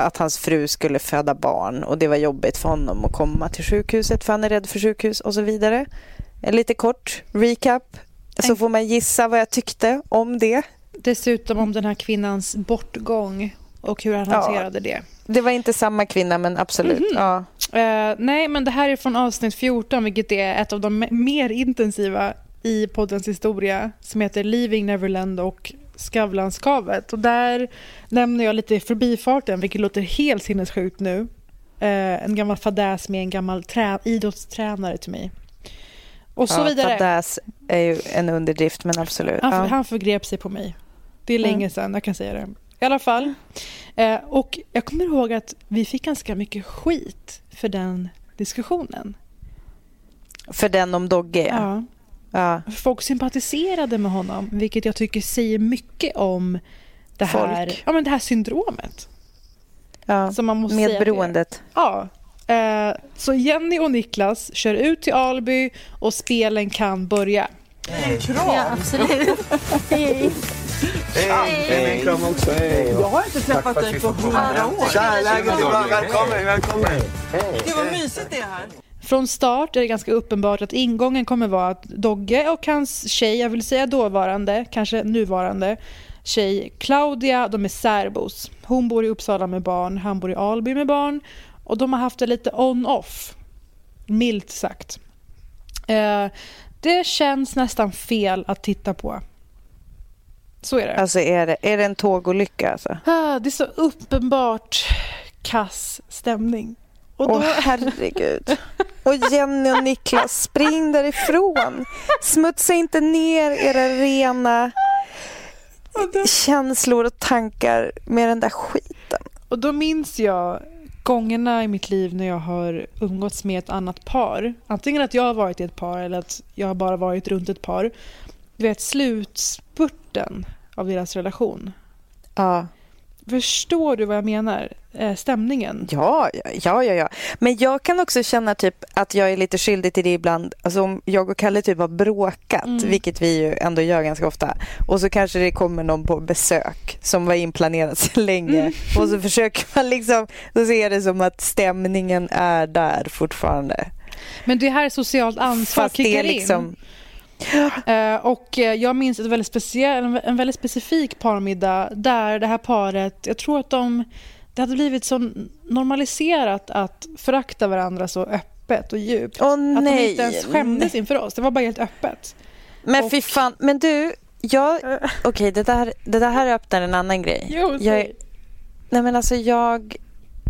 Speaker 2: att hans fru skulle föda barn och det var jobbigt för honom att komma till sjukhuset för han är rädd för sjukhus och så vidare. En lite kort recap så får man gissa vad jag tyckte om det.
Speaker 1: Dessutom om den här kvinnans bortgång och hur han
Speaker 2: Ja.
Speaker 1: hanterade det.
Speaker 2: Det var inte samma kvinna men absolut.
Speaker 1: Mhm.
Speaker 2: Ja.
Speaker 1: Eh, nej, men det här är från avsnitt 14, vilket är ett av de me- mer intensiva i poddens historia, som heter Leaving Neverland och Skavlanskavet. Och där nämner jag lite i förbifarten, vilket låter helt sinnessjukt nu, eh, en gammal fadäs med en gammal trä- idrottstränare till mig. Och så
Speaker 2: ja,
Speaker 1: vidare.
Speaker 2: Fadäs är ju en underdrift men absolut.
Speaker 1: Han,
Speaker 2: Ja.
Speaker 1: han förgrep sig på mig. Det är
Speaker 2: Mm.
Speaker 1: länge sedan, jag kan säga det. I alla fall. Eh, och jag kommer ihåg att vi fick ganska mycket skit för den diskussionen.
Speaker 2: För den om Dogge.
Speaker 1: Ja.
Speaker 2: Ja.
Speaker 1: Folk sympatiserade med honom, vilket jag tycker säger mycket om det här,
Speaker 2: Folk.
Speaker 1: ja, men det här syndromet.
Speaker 2: Ja.
Speaker 1: Som man måste det.
Speaker 2: Medberoendet.
Speaker 1: Ja. Eh, så Jenny och Niklas kör ut till Alby och spelen kan börja.
Speaker 11: Ja, absolut. Hej.
Speaker 12: Hej, en kram också. Hej.
Speaker 11: Jag har inte träffat dig på hundra år.
Speaker 12: Tja, läget är bra. Välkommen, välkommen.
Speaker 11: Gud vad mysigt det är här.
Speaker 1: Från start är det ganska uppenbart att ingången kommer vara att Dogge och hans tjej, jag vill säga dåvarande, kanske nuvarande tjej Claudia, de är särbos. Hon bor i Uppsala med barn, han bor i Alby med barn och de har haft det lite on-off, milt sagt. Eh, det känns nästan fel att titta på. Så är det.
Speaker 2: Alltså är det, är det en tågolycka alltså?
Speaker 1: Ah, det är så uppenbart kass stämning. Och
Speaker 2: Åh herregud. Och Jenny och Niklas, spring därifrån. Smutsa inte ner era rena känslor och tankar med den där skiten.
Speaker 1: Och då minns jag gångerna i mitt liv när jag har umgåtts med ett annat par. Antingen att jag har varit i ett par eller att jag har bara varit runt ett par. Du vet, slutspurten av deras relation.
Speaker 2: Ja.
Speaker 1: Förstår du vad jag menar? Eh, stämningen.
Speaker 2: Ja, ja, ja, ja. Men jag kan också känna typ att jag är lite skyldig till det ibland. Alltså om jag och Kalle typ har bråkat,
Speaker 1: Mm.
Speaker 2: vilket vi ju ändå gör ganska ofta. Och så kanske det kommer någon på besök som var inplanerat så länge.
Speaker 1: Mm.
Speaker 2: Och så försöker man liksom, då ser det som att stämningen är där fortfarande.
Speaker 1: Men det här är socialt ansvar
Speaker 2: Fast
Speaker 1: kickar
Speaker 2: liksom...
Speaker 1: in. Eh, och eh, jag minns ett väldigt speciell, en, väldigt specifik parmiddag där det här paret, jag tror att de, det hade blivit så normaliserat att förakta varandra så öppet och djupt.
Speaker 2: Åh,
Speaker 1: att de inte ens skämdes inför oss, det var bara helt öppet.
Speaker 2: Men
Speaker 1: Och-
Speaker 2: fy fan, men du, jag... <laughs> Okej, det, där, det där här öppnar en annan grej.
Speaker 1: Jo,
Speaker 2: jag. Nej men alltså jag...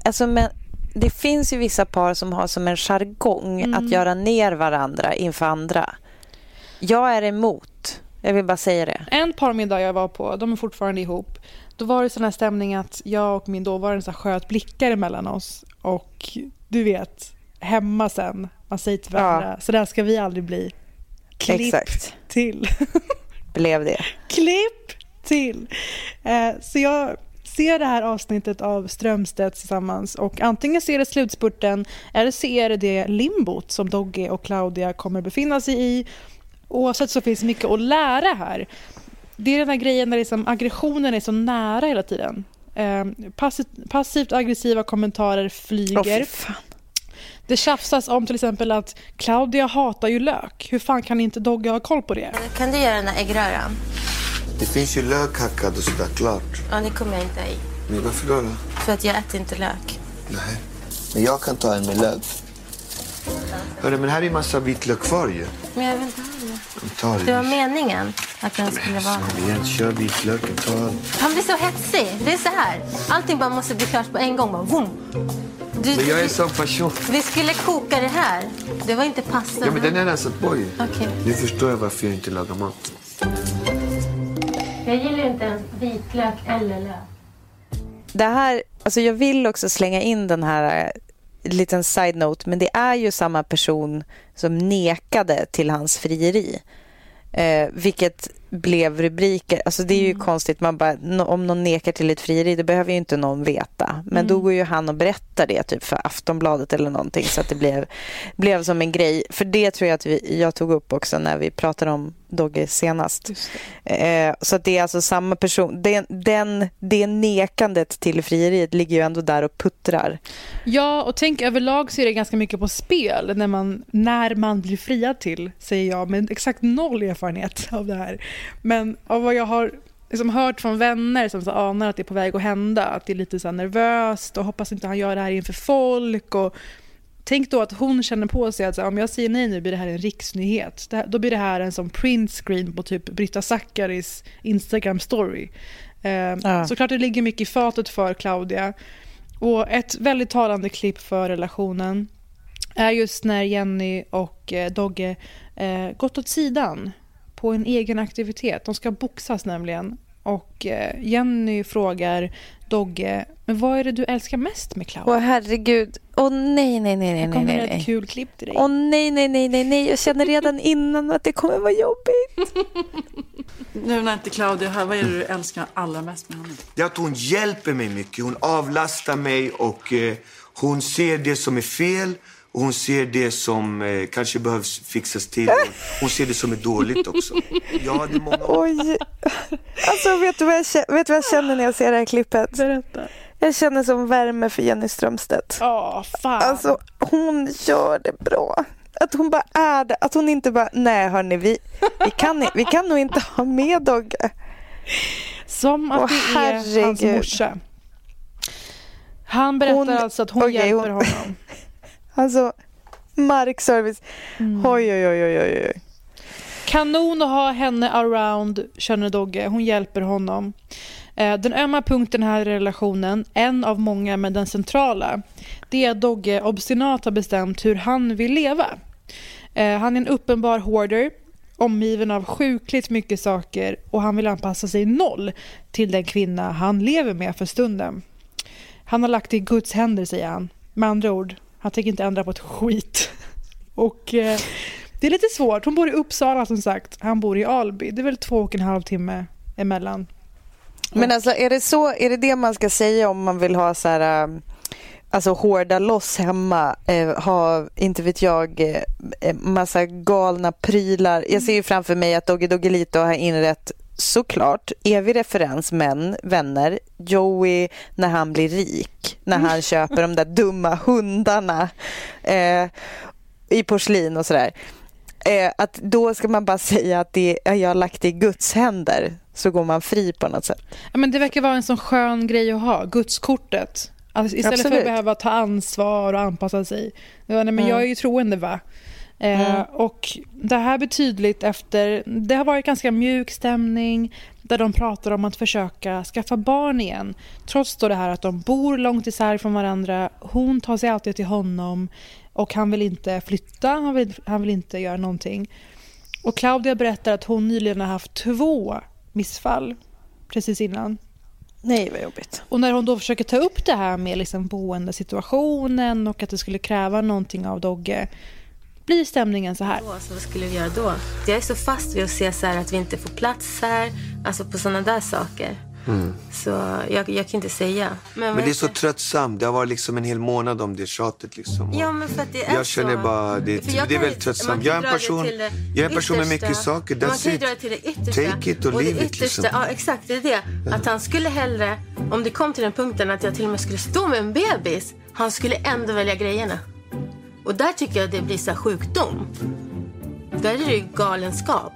Speaker 2: Alltså men, det finns ju vissa par som har som en jargong
Speaker 1: Mm.
Speaker 2: att göra ner varandra inför andra. Jag är emot. Jag vill bara säga det.
Speaker 1: En parmiddag jag var på, de är fortfarande ihop. Då var det sån här stämning att jag och min dåvarande så sköt blickar emellan oss. Och du vet, hemma sen, man säger till varandra, så där ska vi aldrig bli. Klipp
Speaker 2: Exakt.
Speaker 1: till. <laughs>
Speaker 2: Blev det.
Speaker 1: Klipp till! Eh, så jag ser det här avsnittet av Strömstedt tillsammans och antingen ser det slutspurten eller ser det det limbot som Dogge och Claudia kommer befinna sig i. Oavsett så finns mycket att lära här. Det är den här grejen där liksom aggressionen är så nära hela tiden. Eh, passivt, passivt aggressiva kommentarer flyger.
Speaker 2: Fan.
Speaker 1: Det tjafsas om till exempel att Claudia hatar ju lök. Hur fan kan inte Dogge ha koll på det?
Speaker 13: Kan du göra den här äggröran?
Speaker 12: Det finns ju lök hackad och sådär klart.
Speaker 13: Ja, det kommer jag inte i.
Speaker 12: Men varför då?
Speaker 13: För att jag äter inte lök.
Speaker 12: Nej. Men jag kan ta en med lök. Hörru, men här är massa vitlök kvar ju.
Speaker 13: Men jag vill inte ha.
Speaker 12: Ta det.
Speaker 13: Det var meningen att den skulle vara...
Speaker 12: Kom igen, kör vitlöken. Ta allt.
Speaker 13: Han blir så hetsig. Det är så här. Allting bara måste bli klart på en gång. Bara, boom. Du,
Speaker 12: Men jag är sån person.
Speaker 13: Vi skulle koka det här. Det var inte passande.
Speaker 12: Ja, men den är satt på ju.
Speaker 13: Okej.
Speaker 12: Nu förstår jag varför jag inte lagar mat.
Speaker 13: Jag gillar inte ens vitlök eller lök.
Speaker 2: Det här, alltså jag vill också slänga in den här liten side-note, men det är ju samma person som nekade till hans frieri. Eh, vilket blev rubriker. Alltså det är ju konstigt. Man bara, om någon nekar till ett frieri, det behöver ju inte någon veta. Men då går ju han och berättar det typ för Aftonbladet eller någonting så att det blev, blev som en grej. För det tror jag att vi, jag tog upp också när vi pratade om Dogge senast. Eh, så att det är alltså samma person. Den, den, det nekandet till frieriet ligger ju ändå där och puttrar.
Speaker 1: Ja, och tänk överlag så är det ganska mycket på spel när man, när man blir friad till, säger jag, med exakt noll erfarenhet av det här. Men av vad jag har liksom hört från vänner som så anar att det är på väg att hända, att det är lite så nervöst och hoppas inte han gör det här inför folk. Och tänk då att hon känner på sig att så här, om jag säger nej nu blir det här en riksnyhet. Det då blir det här en som print screen på typ Britta Zackaris Instagram story. Eh,
Speaker 2: Ja.
Speaker 1: Såklart det ligger mycket i fatet för Claudia. Och ett väldigt talande klipp för relationen är just när Jenny och eh, Dogge eh, gått åt sidan på en egen aktivitet. De ska boxas nämligen. Och eh, Jenny frågar Dogge, men vad är det du älskar mest med Claudia?
Speaker 2: Åh herregud. Åh nej, nej, nej, nej,
Speaker 1: Här
Speaker 2: nej,
Speaker 1: kommer
Speaker 2: nej.
Speaker 1: ett
Speaker 2: nej.
Speaker 1: kul klipp till dig.
Speaker 2: Åh nej, nej, nej, nej, nej. Jag känner redan <laughs> innan att det kommer vara jobbigt.
Speaker 11: Nu när inte Claudia är här, vad är det du älskar allra mest med henne?
Speaker 12: Det är att hon hjälper mig mycket. Hon avlastar mig och eh, hon ser det som är fel och hon ser det som eh, kanske behövs fixas till. Hon ser det som är dåligt också. <laughs> Jag hade många...
Speaker 2: Oj. Alltså, vet du, vad jag känner, vet du vad jag känner när jag ser det här klippet?
Speaker 1: Berätta.
Speaker 2: Jag känner som värme för Jenny Strömstedt.
Speaker 1: Åh, fan.
Speaker 2: Alltså, hon gör det bra. Att hon bara är det. Att hon inte bara, nej hörni, vi, vi, kan, vi kan nog inte ha med Dogge.
Speaker 1: Som att
Speaker 2: Åh,
Speaker 1: det är hans
Speaker 2: herregud.
Speaker 1: morsa. Han berättar
Speaker 2: Hon-
Speaker 1: alltså att hon
Speaker 2: okej,
Speaker 1: hjälper
Speaker 2: hon-
Speaker 1: honom.
Speaker 2: Alltså, markservice. Oj, oj, oj, oj, oj. oj.
Speaker 1: Kanon att ha henne around, känner Dogge. Hon hjälper honom. Eh, Den ömma punkten här i relationen, en av många men den centrala, det är att Dogge obstinat har bestämt hur han vill leva. Eh, Han är en uppenbar hoarder, omgiven av sjukligt mycket saker och han vill anpassa sig noll till den kvinna han lever med för stunden. Han har lagt det i Guds händer, säger han. Med andra ord, han tänker inte ändra på ett skit. Och eh, det är lite svårt. Hon bor i Uppsala som sagt. Han bor i Alby. Det är väl två och en halv timme emellan.
Speaker 2: Men alltså, är det, så, är det det man ska säga om man vill ha så här... ähm, Alltså hårda loss hemma, eh, ha, inte vet jag, eh, eh, massa galna prylar. Jag ser ju framför mig att Doggy Doggelito har inrett såklart, evig referens, men vänner, Joey när han blir rik, när han köper de där dumma hundarna eh, i porslin och sådär. Eh, att då ska man bara säga att det, ja, jag har lagt det i Guds händer, så går man fri på något sätt.
Speaker 1: Ja, men det verkar vara en sån skön grej att ha, gudskortet. Alltså, istället för
Speaker 2: Absolut.
Speaker 1: att behöva ta ansvar och anpassa sig. Nej, men
Speaker 2: Mm.
Speaker 1: Jag är ju troende va. Eh,
Speaker 2: Mm.
Speaker 1: Och det här blir tydligt efter, det har varit ganska mjuk stämning där de pratar om att försöka skaffa barn igen. Trots då det här att de bor långt isär från varandra. Hon tar sig alltid till honom och han vill inte flytta, han vill, han vill inte göra någonting. Och Claudia berättar att hon nyligen har haft två missfall precis innan.
Speaker 2: Nej, vad jobbigt.
Speaker 1: Och när hon då försöker ta upp det här med liksom boendesituationen och att det skulle kräva någonting av Dogge blir stämningen så här.
Speaker 13: Då, så vad skulle vi göra då? Jag är så fast vid att se så här att vi inte får plats här. Alltså på sådana där saker.
Speaker 12: Mm.
Speaker 13: Så jag, jag kan inte säga.
Speaker 12: Men det är så tröttsamt. Det har varit liksom en hel månad om det tjatet. Liksom.
Speaker 13: Ja, men för att det är
Speaker 12: jag känner
Speaker 13: så.
Speaker 12: bara, det, det är väldigt tröttsamt. Jag är en person, jag är en person med mycket saker.
Speaker 13: Man kan ju dra det till det yttersta.
Speaker 12: Take it or
Speaker 13: och
Speaker 12: leave
Speaker 13: det
Speaker 12: it. Liksom.
Speaker 13: Ja, exakt. Det är det. Att han skulle hellre, om det kom till den punkten att jag till och med skulle stå med en bebis, han skulle ändå välja grejerna. Och där tycker jag det blir så sjukdom. Där är det ju galenskap.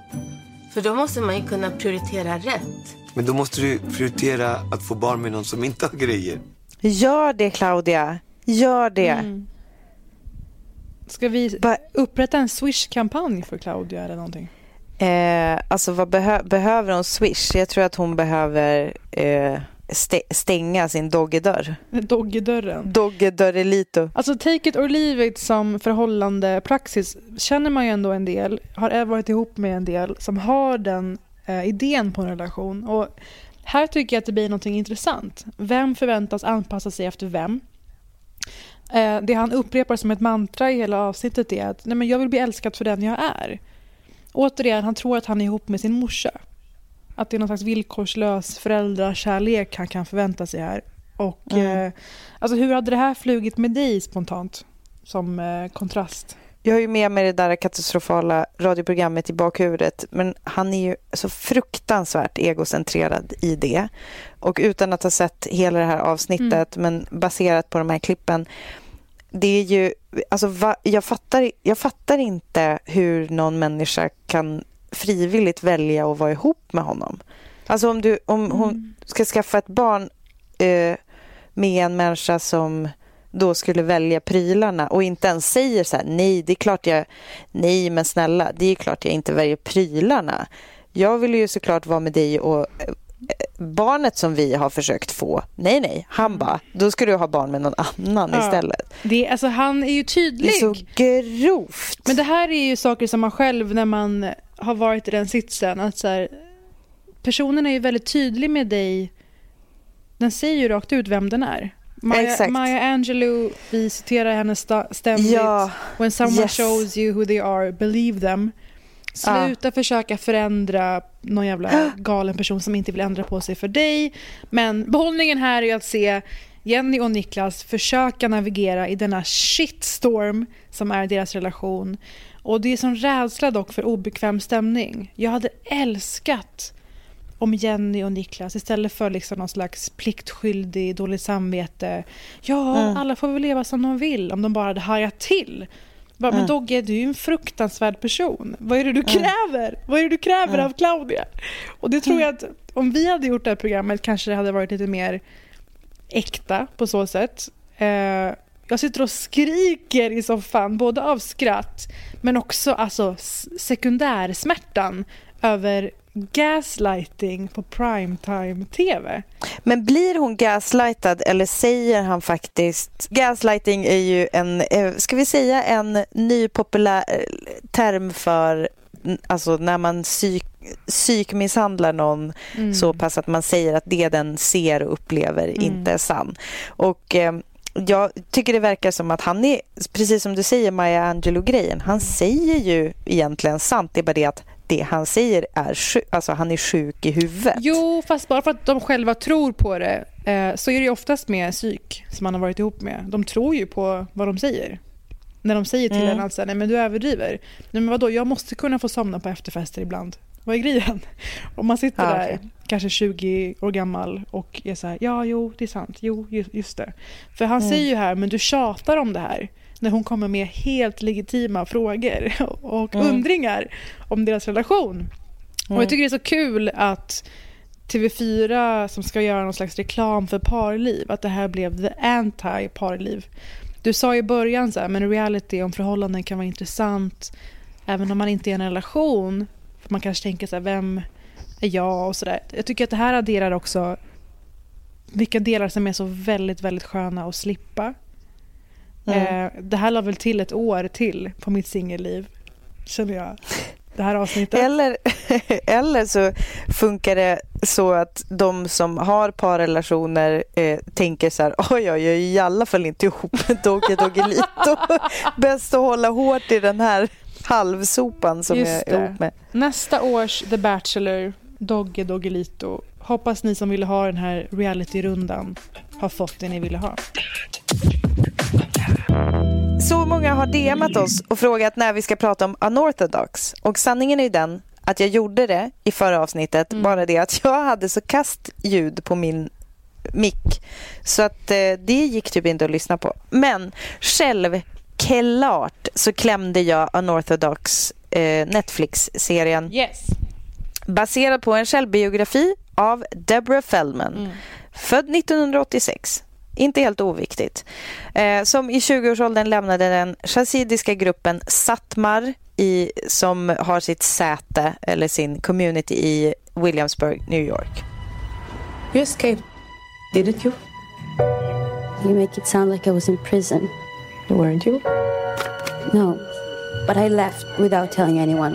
Speaker 13: För då måste man ju kunna prioritera rätt.
Speaker 12: Men då måste du prioritera att få barn med någon som inte har grejer.
Speaker 2: Gör det Claudia. Gör det.
Speaker 1: Mm. Ska vi upprätta en Swish-kampanj för Claudia eller någonting?
Speaker 2: Eh, alltså vad behö- behöver hon Swish? Jag tror att hon behöver eh, stänga sin doggedörr.
Speaker 1: Doggedörren.
Speaker 2: Doggedörrelito.
Speaker 1: Alltså take it or leave it som förhållande praxis känner man ju ändå en del, har varit ihop med en del som har den eh, idén på en relation. Och här tycker jag att det blir något intressant. Vem förväntas anpassa sig efter vem? Eh, det han upprepar som ett mantra i hela avsnittet är att Nej, men jag vill bli älskad för den jag är. Återigen, han tror att han är ihop med sin morsa. Att det är någon slags villkorslös föräldrakärlek han kan förvänta sig här. Och
Speaker 2: Mm.
Speaker 1: eh, alltså hur hade det här flugit med dig spontant? Som eh, kontrast.
Speaker 2: Jag har ju med mig det där katastrofala radioprogrammet i bakhuvudet men han är ju så fruktansvärt egocentrerad i det. Och utan att ha sett hela det här avsnittet men baserat på de här klippen det är ju, alltså va, jag, fattar, jag fattar inte hur någon människa kan frivilligt välja att vara ihop med honom. Alltså om, du, om hon ska skaffa ett barn eh, med en människa som då skulle välja prylarna och inte ens säger så här, nej, det är klart jag, nej men snälla, det är klart jag inte väljer prylarna. Jag vill ju såklart vara med dig och eh, barnet som vi har försökt få, nej nej, han bara, då ska du ha barn med någon annan
Speaker 1: Ja.
Speaker 2: istället.
Speaker 1: Det, alltså, han är ju tydlig.
Speaker 2: Det är så grovt.
Speaker 1: Men det här är ju saker som man själv när man har varit i den sitsen. Att så här, personen är ju väldigt tydlig med dig. Den säger ju rakt ut vem den är. Maya. Maya Angelou, vi citerar henne ständigt.
Speaker 2: Ja.
Speaker 1: When someone
Speaker 2: Yes.
Speaker 1: shows you who they are, believe them. Sluta försöka förändra någon jävla <gasps> galen person som inte vill ändra på sig för dig. Men behållningen här är att se Jenny och Niklas försöka navigera i denna shitstorm som är deras relation. Och det är sån rädsla dock för obekväm stämning. Jag hade älskat om Jenny och Niklas istället för liksom någon slags pliktskyldig, dåligt samvete. Ja,
Speaker 2: Mm.
Speaker 1: alla får väl leva som de vill om de bara hade hajat till. Bara, Men
Speaker 2: Mm.
Speaker 1: Dogge, du är ju en fruktansvärd person. Vad är det du kräver? Vad är det du kräver av Claudia? Och det tror jag att om vi hade gjort det här programmet kanske det hade varit lite mer äkta på så sätt. Eh, jag sitter och skriker i soffan, både av skratt men också alltså, sekundärsmärtan över gaslighting på primetime-tv.
Speaker 2: Men blir hon gaslightad eller säger han faktiskt... Gaslighting är ju en, eh, ska vi säga en ny populär eh, term för alltså när man psyk, psykmisshandlar någon
Speaker 1: Mm.
Speaker 2: så pass att man säger att det den ser och upplever
Speaker 1: Mm.
Speaker 2: inte är sann. Och eh, jag tycker det verkar som att han är, precis som du säger Maya Angelou-grejen, han säger ju egentligen sant. Det är bara det att det han säger är sjuk, alltså han är sjuk i huvudet.
Speaker 1: Jo, fast bara för att de själva tror på det eh, så är det ju oftast med psyk som man har varit ihop med. De tror ju på vad de säger. När de säger till
Speaker 2: Mm.
Speaker 1: en att säga, nej men du överdriver. Nej men vadå, jag måste kunna få somna på efterfester ibland. Vad är grejen? Om man sitter
Speaker 2: Ja,
Speaker 1: där, kanske 20 år gammal och är så här, ja jo det är sant, jo ju- just det. För han
Speaker 2: Mm.
Speaker 1: säger ju här, men du tjatar om det här. När hon kommer med helt legitima frågor <laughs> och
Speaker 2: Mm.
Speaker 1: undringar om deras relation. Och
Speaker 2: Mm.
Speaker 1: jag tycker det är så kul att TV4 som ska göra någon slags reklam för parliv, att det här blev the anti-parliv. Du sa i början så här, men reality om förhållanden kan vara intressant även om man inte är i en relation. Man kanske tänker så här, vem är jag och sådär. Jag tycker att det här adderar också vilka delar som är så väldigt, väldigt sköna att slippa.
Speaker 2: Mm.
Speaker 1: Eh, det här la väl till ett år till på mitt singelliv, känner jag. Det här avsnittet.
Speaker 2: Eller, <laughs> eller så funkar det så att de som har parrelationer eh, tänker så här, oj, oj, jag är i alla fall inte ihop med Dogge Doggelito. <laughs> Bäst att hålla hårt i den här halvsopan som
Speaker 1: Just
Speaker 2: jag är ihop med.
Speaker 1: Nästa års The Bachelor, Dogge Doggelito. Hoppas ni som ville ha den här reality-rundan har fått det ni ville ha.
Speaker 2: Så många har DMat oss och frågat när vi ska prata om unorthodox. Och sanningen är ju den att jag gjorde det i förra avsnittet, bara det att jag hade så kast ljud på min mick. Så att eh, det gick typ inte att lyssna på. Men själv Självklart så klämde jag Unorthodox eh, Netflix-serien.
Speaker 1: Yes.
Speaker 2: Baserad på en självbiografi av Deborah Feldman.
Speaker 1: Mm.
Speaker 2: Född 1986. Inte helt oviktigt. Eh, som i 20-årsåldern lämnade den chassidiska gruppen Satmar i, som har sitt säte eller sin community i Williamsburg, New York.
Speaker 14: You escaped, didn't you?
Speaker 15: You make it sound like I was in prison.
Speaker 14: Weren't you?
Speaker 15: No, but I left without telling anyone.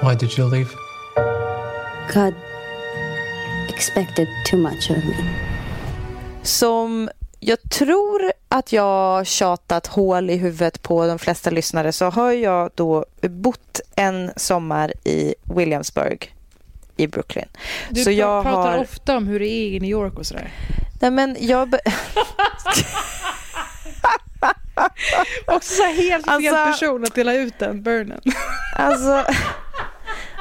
Speaker 16: Why did you leave?
Speaker 15: God expected too much of me.
Speaker 2: Som jag tror att jag tjatat hål i huvudet på de flesta lyssnare så har jag då bott en sommar i Williamsburg i Brooklyn.
Speaker 1: Du
Speaker 2: så jag
Speaker 1: pratar
Speaker 2: har...
Speaker 1: ofta om hur det är i New York och sådär.
Speaker 2: Nej, men jag... <laughs> <laughs> <laughs>
Speaker 1: Också så helt fel
Speaker 2: Alltså-
Speaker 1: person att dela ut den burnen. <laughs>
Speaker 2: Alltså,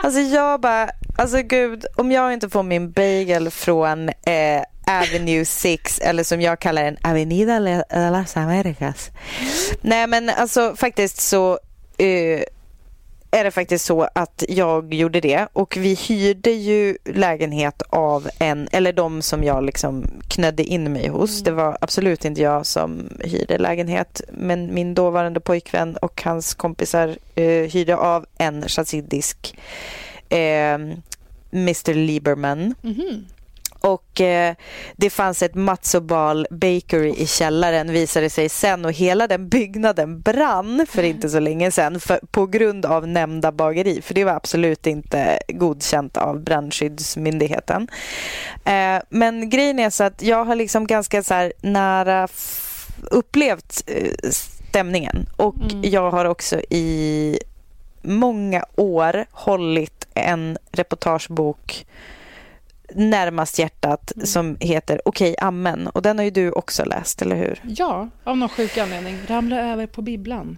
Speaker 2: alltså jag bara, alltså gud, om jag inte får min bagel från eh, Avenue 6 eller som jag kallar den, Avenida de las Americas. Nej men alltså faktiskt så eh, är det faktiskt så att jag gjorde det och vi hyrde ju lägenhet av en, eller de som jag liksom knödde in mig hos. Det var absolut inte jag som hyrde lägenhet men min dåvarande pojkvän och hans kompisar eh, hyrde av en chassidisk eh, Mr Lieberman.
Speaker 1: Mhm.
Speaker 2: Och eh, det fanns ett Matsobal Bakery i källaren visade sig sen och hela den byggnaden brann för inte så länge för, på grund av nämnda bageri. För det var absolut inte godkänt av brandskyddsmyndigheten. Eh, men grejen är så att jag har liksom ganska så nära upplevt eh, stämningen och jag har också i många år hållit en reportagebok närmast hjärtat som heter Okej, amen. Och den har ju du också läst, eller hur?
Speaker 1: Ja, av någon sjuk anledning. Ramla över på bibblan.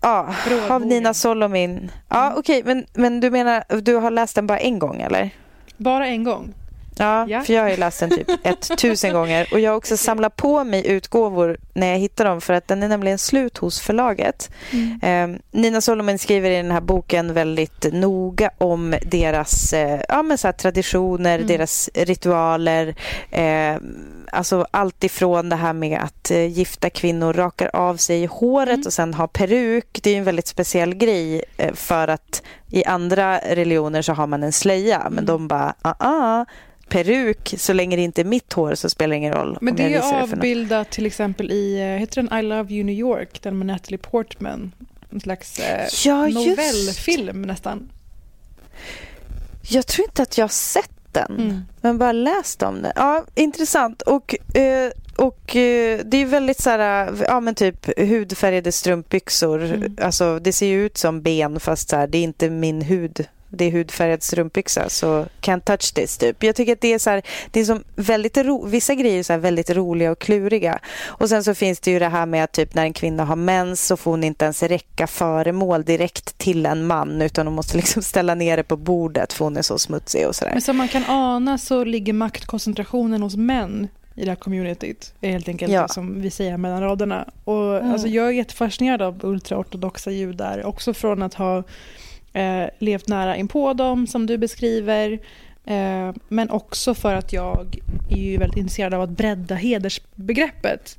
Speaker 2: Ja,
Speaker 1: Brådbogen.
Speaker 2: av Nina Solomin. Ja, okej, men, men du menar, du har läst den bara en gång, eller?
Speaker 1: Bara en gång.
Speaker 2: Ja,
Speaker 1: Ja.
Speaker 2: för jag har ju läst den typ <laughs> ett tusen gånger och jag har också samlat på mig utgåvor när jag hittar dem för att den är nämligen slut hos förlaget.
Speaker 1: Mm.
Speaker 2: Eh, Nina Solomon skriver i den här boken väldigt noga om deras eh, ja, men så här, traditioner,
Speaker 1: Mm.
Speaker 2: deras ritualer. Eh, alltså allt ifrån det här med att eh, gifta kvinnor rakar av sig håret
Speaker 1: Mm.
Speaker 2: och sen har peruk. Det är en väldigt speciell grej eh, för att i andra religioner så har man en slöja
Speaker 1: Mm.
Speaker 2: men de bara ah, ah, peruk, så länge det inte är mitt hår så spelar det ingen roll.
Speaker 1: Men det är avbildat till exempel i, eh, heter den I Love You New York, den med Natalie Portman. En slags eh,
Speaker 2: Ja, just.
Speaker 1: novellfilm nästan.
Speaker 2: Jag tror inte att jag har sett den,
Speaker 1: Mm.
Speaker 2: men bara läst om den. Ja, intressant. Och, eh, och det är väldigt så här, ja men typ hudfärgade strumpbyxor.
Speaker 1: Mm.
Speaker 2: Alltså det ser ju ut som ben fast så här, det är inte min hud. Det är hudfärgad strumpbyxa så can't touch this typ. Jag tycker att det är så här, det är som väldigt ro, vissa grejer är så väldigt roliga och kluriga. Och sen så finns det ju det här med att typ när en kvinna har mens så får hon inte ens räcka föremål direkt till en man utan hon måste liksom ställa ner det på bordet för hon är så smutsig och sådär.
Speaker 1: Men som man kan ana så ligger maktkoncentrationen hos män i det här communityt. är helt enkelt
Speaker 2: Ja.
Speaker 1: som vi säger mellan raderna. Och,
Speaker 2: Mm.
Speaker 1: alltså, jag är jättefascinerad av ultraortodoxa judar. Också från att ha eh, levt nära inpå dem, som du beskriver. Eh, men också för att jag är ju väldigt intresserad av att bredda hedersbegreppet.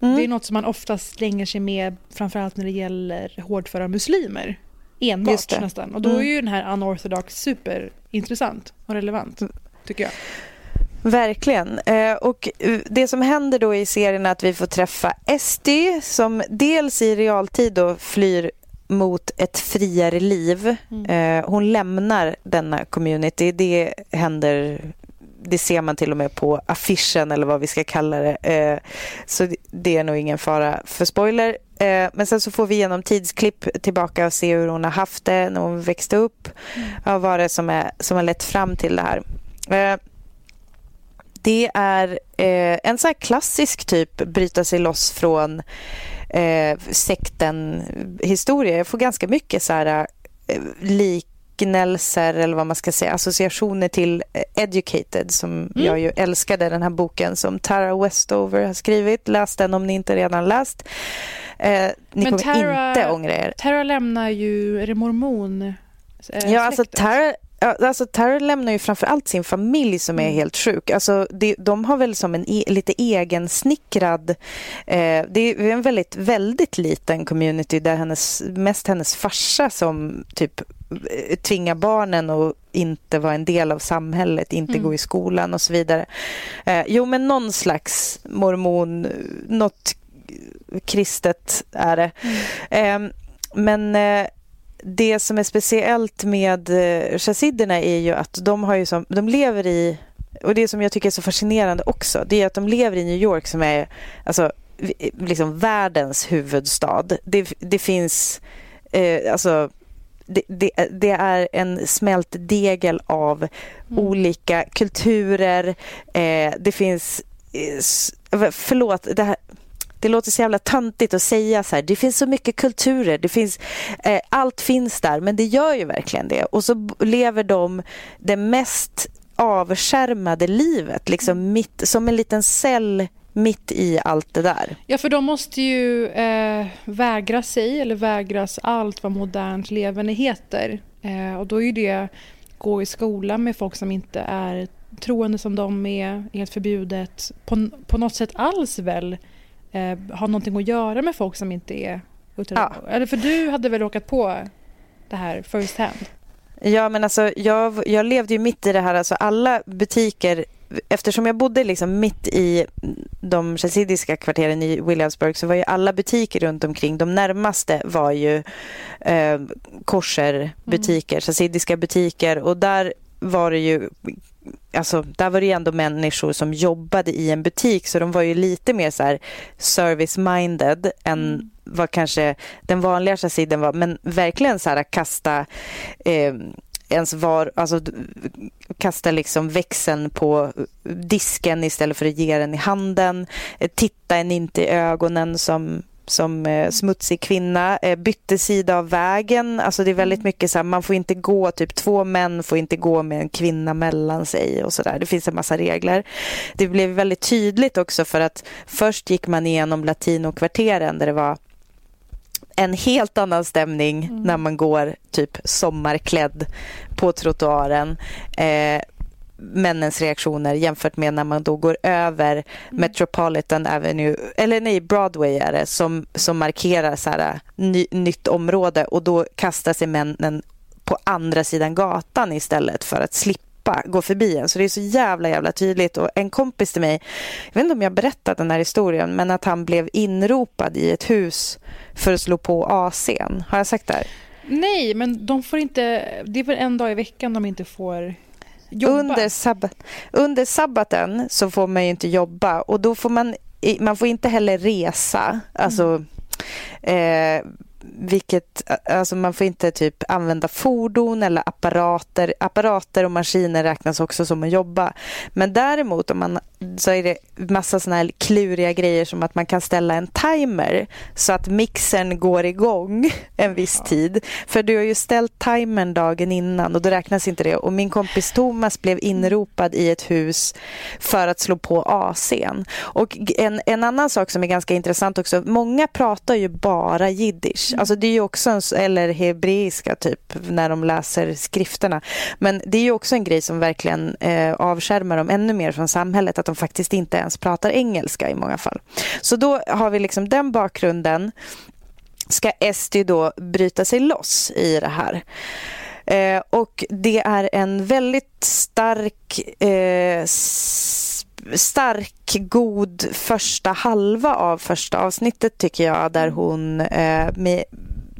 Speaker 2: Mm.
Speaker 1: Det är något som man oftast slänger sig med, framförallt när det gäller hårdföra muslimer. Enbart nästan. Och då
Speaker 2: Mm.
Speaker 1: är ju den här unorthodox superintressant och relevant, tycker jag.
Speaker 2: Verkligen. Eh, och eh, det som händer då i serien är att vi får träffa Esti som dels i realtid då flyr mot ett friare liv. Eh, hon lämnar denna community. Det händer det ser man till och med på affischen eller vad vi ska kalla det. Eh, så det- är nog ingen fara för spoiler. Eh, men sen så får vi genom tidsklipp tillbaka och se hur hon har haft det när hon växte upp. Ja, vad det är som, är, som har lett fram till det här. Det är en så här klassisk typ bryta sig loss från eh, sekten historia. Jag får ganska mycket så här eh, lik liknelser eller vad man ska säga, associationer till eh, Educated som mm. jag ju älskade den här boken som Tara Westover har skrivit. Läs den om ni inte redan läst. Eh, ni Men kommer Tara, inte ångra er.
Speaker 1: Tara lämnar ju, är det mormon?
Speaker 2: Eh, ja, alltså Tara Alltså Tara lämnar ju framför allt sin familj som är mm. helt sjuk. Alltså, det, de har väl som en e, lite egensnickrad... Eh, det är en väldigt, väldigt liten community där hennes, mest hennes farsa som typ eh, tvingar barnen att inte vara en del av samhället, inte mm. gå i skolan och så vidare. Eh, jo, men någon slags mormon, något kristet är det. Mm. Eh, men det som är speciellt med eh, chassiderna är ju att de, har ju som, de lever i, och det som jag tycker är så fascinerande också, det är att de lever i New York som är alltså, liksom världens huvudstad. Det, det finns, eh, alltså det, det, det, är en smält degel av mm. olika kulturer. Eh, det finns... Eh, förlåt, det här, det låter så jävla töntigt att säga så här, det finns så mycket kulturer, det finns, eh, allt finns där, men det gör ju verkligen det. Och så lever de det mest avskärmade livet, liksom mm. mitt, som en liten cell mitt i allt det där.
Speaker 1: Ja, för de måste ju eh, vägra sig eller vägras allt vad modernt levande heter. Eh, och då är ju det gå i skola med folk som inte är troende som de är, helt förbjudet. På, på något sätt alls väl eh, har någonting att göra med folk som inte är ja. Eller för du hade väl råkat på det här first hand?
Speaker 2: Ja, men alltså jag, jag levde ju mitt i det här. Alltså alla butiker eftersom jag bodde liksom mitt i de chassidiska kvarteren i Williamsburg så var ju alla butiker runt omkring, de närmaste var ju eh, korserbutiker, mm. chassidiska butiker och där var det ju alltså, där var det ju ändå människor som jobbade i en butik så de var ju lite mer så service-minded än mm. vad kanske den vanliga chassiden var. Men verkligen så här kasta eh, ens var, alltså kasta liksom växeln på disken istället för att ge den i handen. Eh, titta en inte i ögonen som som eh, smutsig kvinna, eh, bytte sida av vägen. Alltså det är väldigt mm. mycket så här, man får inte gå, typ två män får inte gå med en kvinna mellan sig och så där. Det finns en massa regler. Det blev väldigt tydligt också för att först gick man igenom latinokvarteren där det var en helt annan stämning mm. när man går typ sommarklädd på trottoaren. Eh, männens reaktioner jämfört med när man då går över mm. Metropolitan Avenue, eller nej, Broadway är det, som, som markerar så här, ny, nytt område och då kastar sig männen på andra sidan gatan istället för att slippa gå förbi en. Så det är så jävla jävla tydligt. Och en kompis till mig, jag vet inte om jag berättat den här historien, men att han blev inropad i ett hus för att slå på AC'n. Har jag sagt det här?
Speaker 1: Nej, men de får inte, det är väl en dag i veckan de inte får
Speaker 2: under, sabbat, under sabbaten så får man ju inte jobba och då får man, man får inte heller resa. Alltså, mm. eh, vilket, alltså man får inte typ använda fordon eller apparater. Apparater och maskiner räknas också som att jobba. Men däremot om man, så är det massa såna här kluriga grejer som att man kan ställa en timer så att mixern går igång en viss ja. tid. För du har ju ställt timern dagen innan och då räknas inte det. Och min kompis Thomas blev inropad i ett hus för att slå på AC'n. Och en, en annan sak som är ganska intressant också, många pratar ju bara jiddisch. Alltså det är ju också en, eller hebreiska typ när de läser skrifterna. Men det är ju också en grej som verkligen eh, avskärmar dem ännu mer från samhället att de faktiskt inte ens pratar engelska i många fall. Så då har vi liksom den bakgrunden. Ska Esti då bryta sig loss i det här? Eh, och det är en väldigt stark eh, stark, god första halva av första avsnittet tycker jag där mm. hon eh, med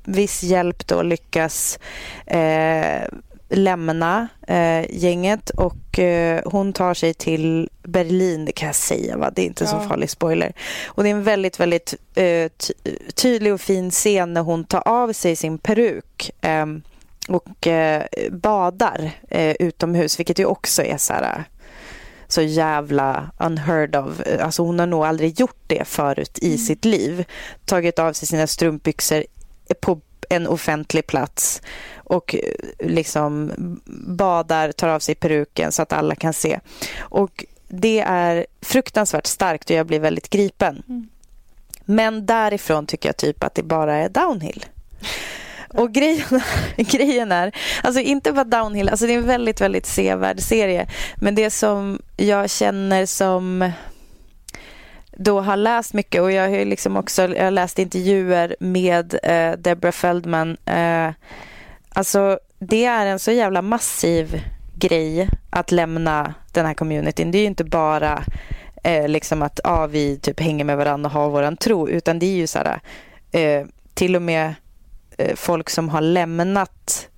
Speaker 2: viss hjälp då lyckas eh, lämna eh, gänget och eh, hon tar sig till Berlin, det kan jag säga, va? det är inte ja. så farlig spoiler. Och det är en väldigt, väldigt eh, tydlig och fin scen när hon tar av sig sin peruk eh, och eh, badar utomhus, vilket ju också är så här så jävla unheard of. Alltså hon har nog aldrig gjort det förut i mm. sitt liv. Tagit av sig sina strumpbyxor på en offentlig plats och eh, liksom badar, tar av sig peruken så att alla kan se. Och det är fruktansvärt starkt och jag blir väldigt gripen. Mm. Men därifrån tycker jag typ att det bara är downhill. <laughs> Och grejen, <laughs> grejen är, alltså inte bara downhill, alltså det är en väldigt, väldigt sevärd serie. Men det som jag känner som då har läst mycket och jag har liksom också jag har läst intervjuer med eh, Deborah Feldman. Eh, alltså det är en så jävla massiv grej att lämna den här communityn. Det är ju inte bara eh, liksom att ah, vi typ hänger med varandra och har våran tro utan det är ju så här eh, till och med folk som har lämnat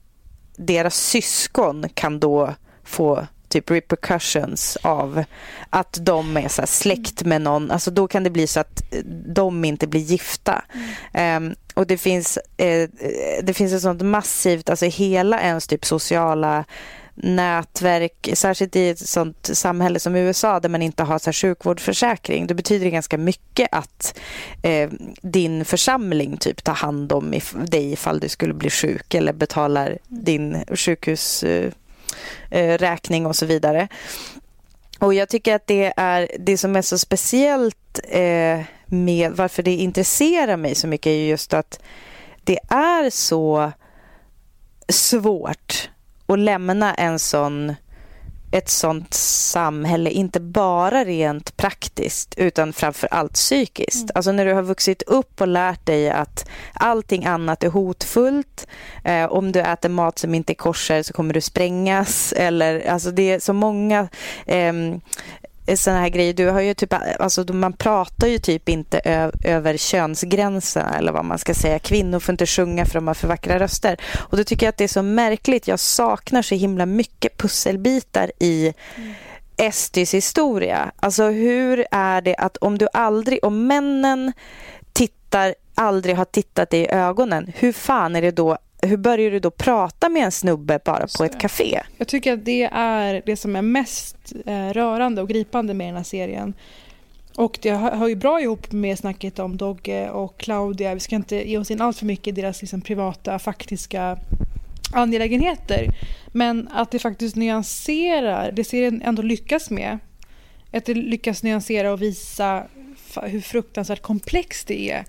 Speaker 2: deras syskon kan då få typ repercussions av att de är så släkt med någon. Alltså då kan det bli så att de inte blir gifta. Mm. Um, och det finns, eh, det finns ett sånt massivt, alltså hela ens typ sociala nätverk, särskilt i ett sånt samhälle som USA där man inte har så här sjukvårdsförsäkring. Då betyder det ganska mycket att eh, din församling typ tar hand om if dig ifall du skulle bli sjuk eller betalar din sjukhusräkning eh, eh och så vidare. Och jag tycker att det är det som är så speciellt eh, med varför det intresserar mig så mycket är just att det är så svårt att lämna en sån, ett sånt samhälle, inte bara rent praktiskt utan framför allt psykiskt. Mm. Alltså när du har vuxit upp och lärt dig att allting annat är hotfullt. Eh, om du äter mat som inte är kosher så kommer du sprängas. Eller, alltså det är så många eh, Eh, sådana här grejer. Du har ju typ, alltså man pratar ju typ inte över könsgränserna eller vad man ska säga. Kvinnor får inte sjunga för de har för vackra röster. Och då tycker jag att det är så märkligt. Jag saknar så himla mycket pusselbitar i mm. Estis historia. Alltså hur är det att om du aldrig, om männen tittar, aldrig har tittat dig i ögonen, hur fan är det då hur börjar du då prata med en snubbe bara på ett café?
Speaker 1: Jag tycker att det är det som är mest eh, rörande och gripande med den här serien. Och det hör ju bra ihop med snacket om Dogge och Claudia. Vi ska inte ge oss in allt för mycket i deras liksom, privata, faktiska angelägenheter. Men att det faktiskt nyanserar, det serien ändå lyckas med. Att det lyckas nyansera och visa hur fruktansvärt komplext det är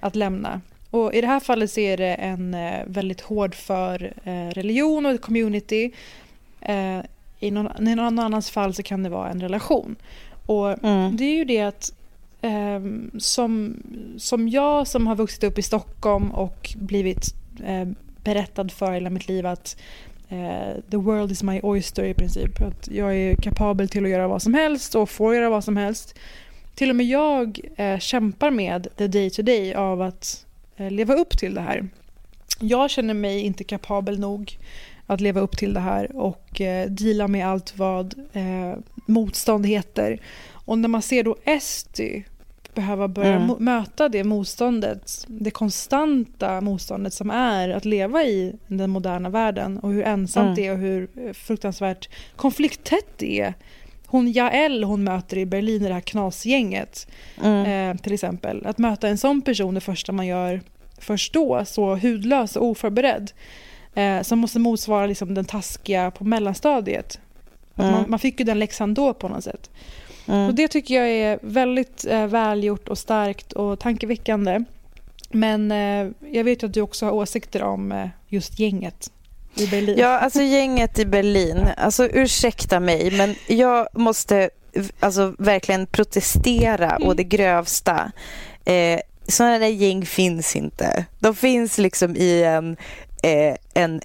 Speaker 1: att lämna. Och I det här fallet så är det en eh, väldigt hård för eh, religion och community. Eh, I någon, I någon annans fall så kan det vara en relation. Och mm. Det är ju det att eh, som, som jag som har vuxit upp i Stockholm och blivit berättad för hela mitt liv att the world is my oyster i princip. Att jag är kapabel till att göra vad som helst och får göra vad som helst. Till och med jag kämpar med the day to day av att leva upp till det här. Jag känner mig inte kapabel nog att leva upp till det här och eh, deala med allt vad eh, motstånd heter. Och när man ser då Esty behöva börja mm. möta det motståndet, det konstanta motståndet som är att leva i den moderna världen och hur ensamt mm. det är och hur eh, fruktansvärt konflikttätt det är. Hon Jael hon möter i Berlin i det här knasgänget mm. eh, till exempel. Att möta en sån person det första man gör först då, så hudlös och oförberedd. Eh, som måste motsvara liksom den taskiga på mellanstadiet. Mm. Man, man, fick ju den läxan då på något sätt. Mm. Och det tycker jag är väldigt eh, välgjort och starkt och tankeväckande. Men eh, jag vet ju att du också har åsikter om eh, just gänget i Berlin.
Speaker 2: Ja, alltså gänget i Berlin. Alltså ursäkta mig, men jag måste alltså verkligen protestera mm. å det grövsta. Eh, sådana där gäng finns inte. De finns liksom i en, eh, en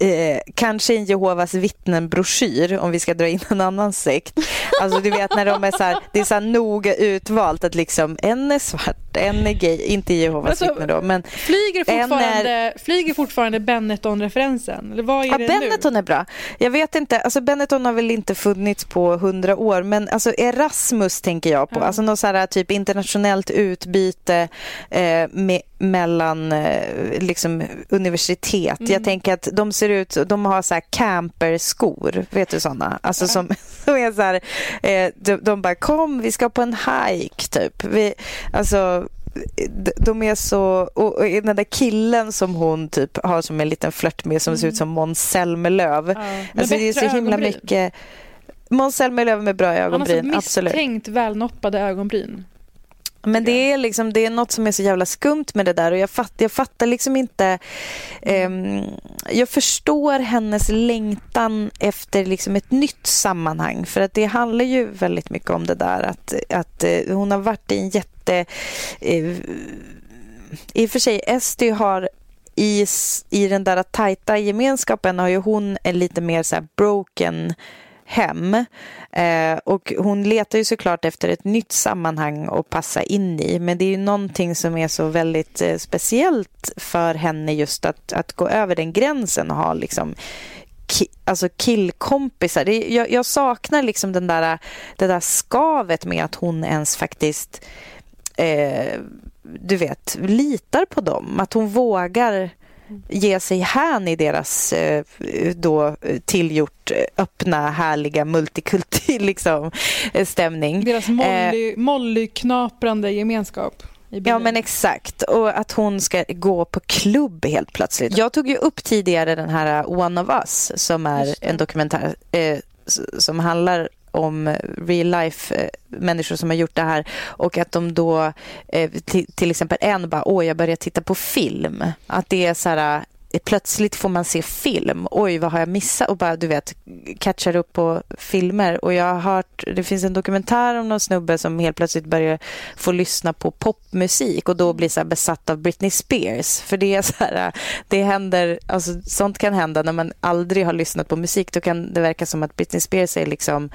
Speaker 2: Eh, kanske en Jehovas vittnen-broschyr om vi ska dra in en annan sekt. Alltså du vet när de är så här, det är så här noga utvalt att liksom en är svart, en är gay, inte Jehovas alltså, vittnen då men
Speaker 1: flyger fortfarande, är, flyger fortfarande Benetton-referensen? Eller vad är ja, det
Speaker 2: Benetton
Speaker 1: nu?
Speaker 2: är bra. Jag vet inte, alltså Benetton har väl inte funnits på hundra år men alltså Erasmus tänker jag på, ja. alltså något så här typ internationellt utbyte eh, med, mellan eh, liksom universitet. Mm. Jag tänker att de ser ut, de har så här camperskor, vet du sådana? Alltså som, <laughs> som är så här, eh, de, de bara kom vi ska på en hike typ. Vi, alltså de är så... Och, den där killen som hon typ har som en liten flört med som ser ut som Måns Zelmerlöw.
Speaker 1: Med
Speaker 2: Alltså det är så himla
Speaker 1: ögonbryn.
Speaker 2: mycket... Måns Zelmerlöw med bra
Speaker 1: Han har
Speaker 2: ögonbryn,
Speaker 1: så
Speaker 2: absolut.
Speaker 1: misstänkt välnoppade ögonbryn.
Speaker 2: Men det är liksom det är något som är så jävla skumt med det där och jag, fatt, jag fattar liksom inte ehm, jag förstår hennes längtan efter liksom ett nytt sammanhang för att det handlar ju väldigt mycket om det där att, att eh, hon har varit i en jätte eh, i och för sig Esty har i, i den där tajta gemenskapen har ju hon en lite mer så broken hem. Eh, och hon letar ju såklart efter ett nytt sammanhang att passa in i. Men det är ju någonting som är så väldigt eh, speciellt för henne just att, att gå över den gränsen och ha liksom ki- alltså killkompisar. Det, jag, jag saknar liksom den där, det där skavet med att hon ens faktiskt eh, du vet, litar på dem. Att hon vågar ge sig hän i deras eh, då tillgjort eh, öppna, härliga multikulti <laughs> liksom, eh, stämning.
Speaker 1: Deras
Speaker 2: Eh,
Speaker 1: molly, mollyknaprande gemenskap.
Speaker 2: Ja men exakt och att hon ska gå på klubb helt plötsligt. Jag tog ju upp tidigare den här One of Us som är en dokumentär eh, som handlar om eh, real life eh, människor som har gjort det här och att de då eh, till, exempel en bara åh jag börjar titta på film. Att det är så här plötsligt får man se film. Oj, vad har jag missat? Och bara, du vet, catchar upp på filmer. Och jag har hört, det finns en dokumentär om någon snubbe som helt plötsligt börjar få lyssna på popmusik och då blir så besatt av Britney Spears. För det är så här, det händer, alltså sånt kan hända när man aldrig har lyssnat på musik. Då kan det verka som att Britney Spears är liksom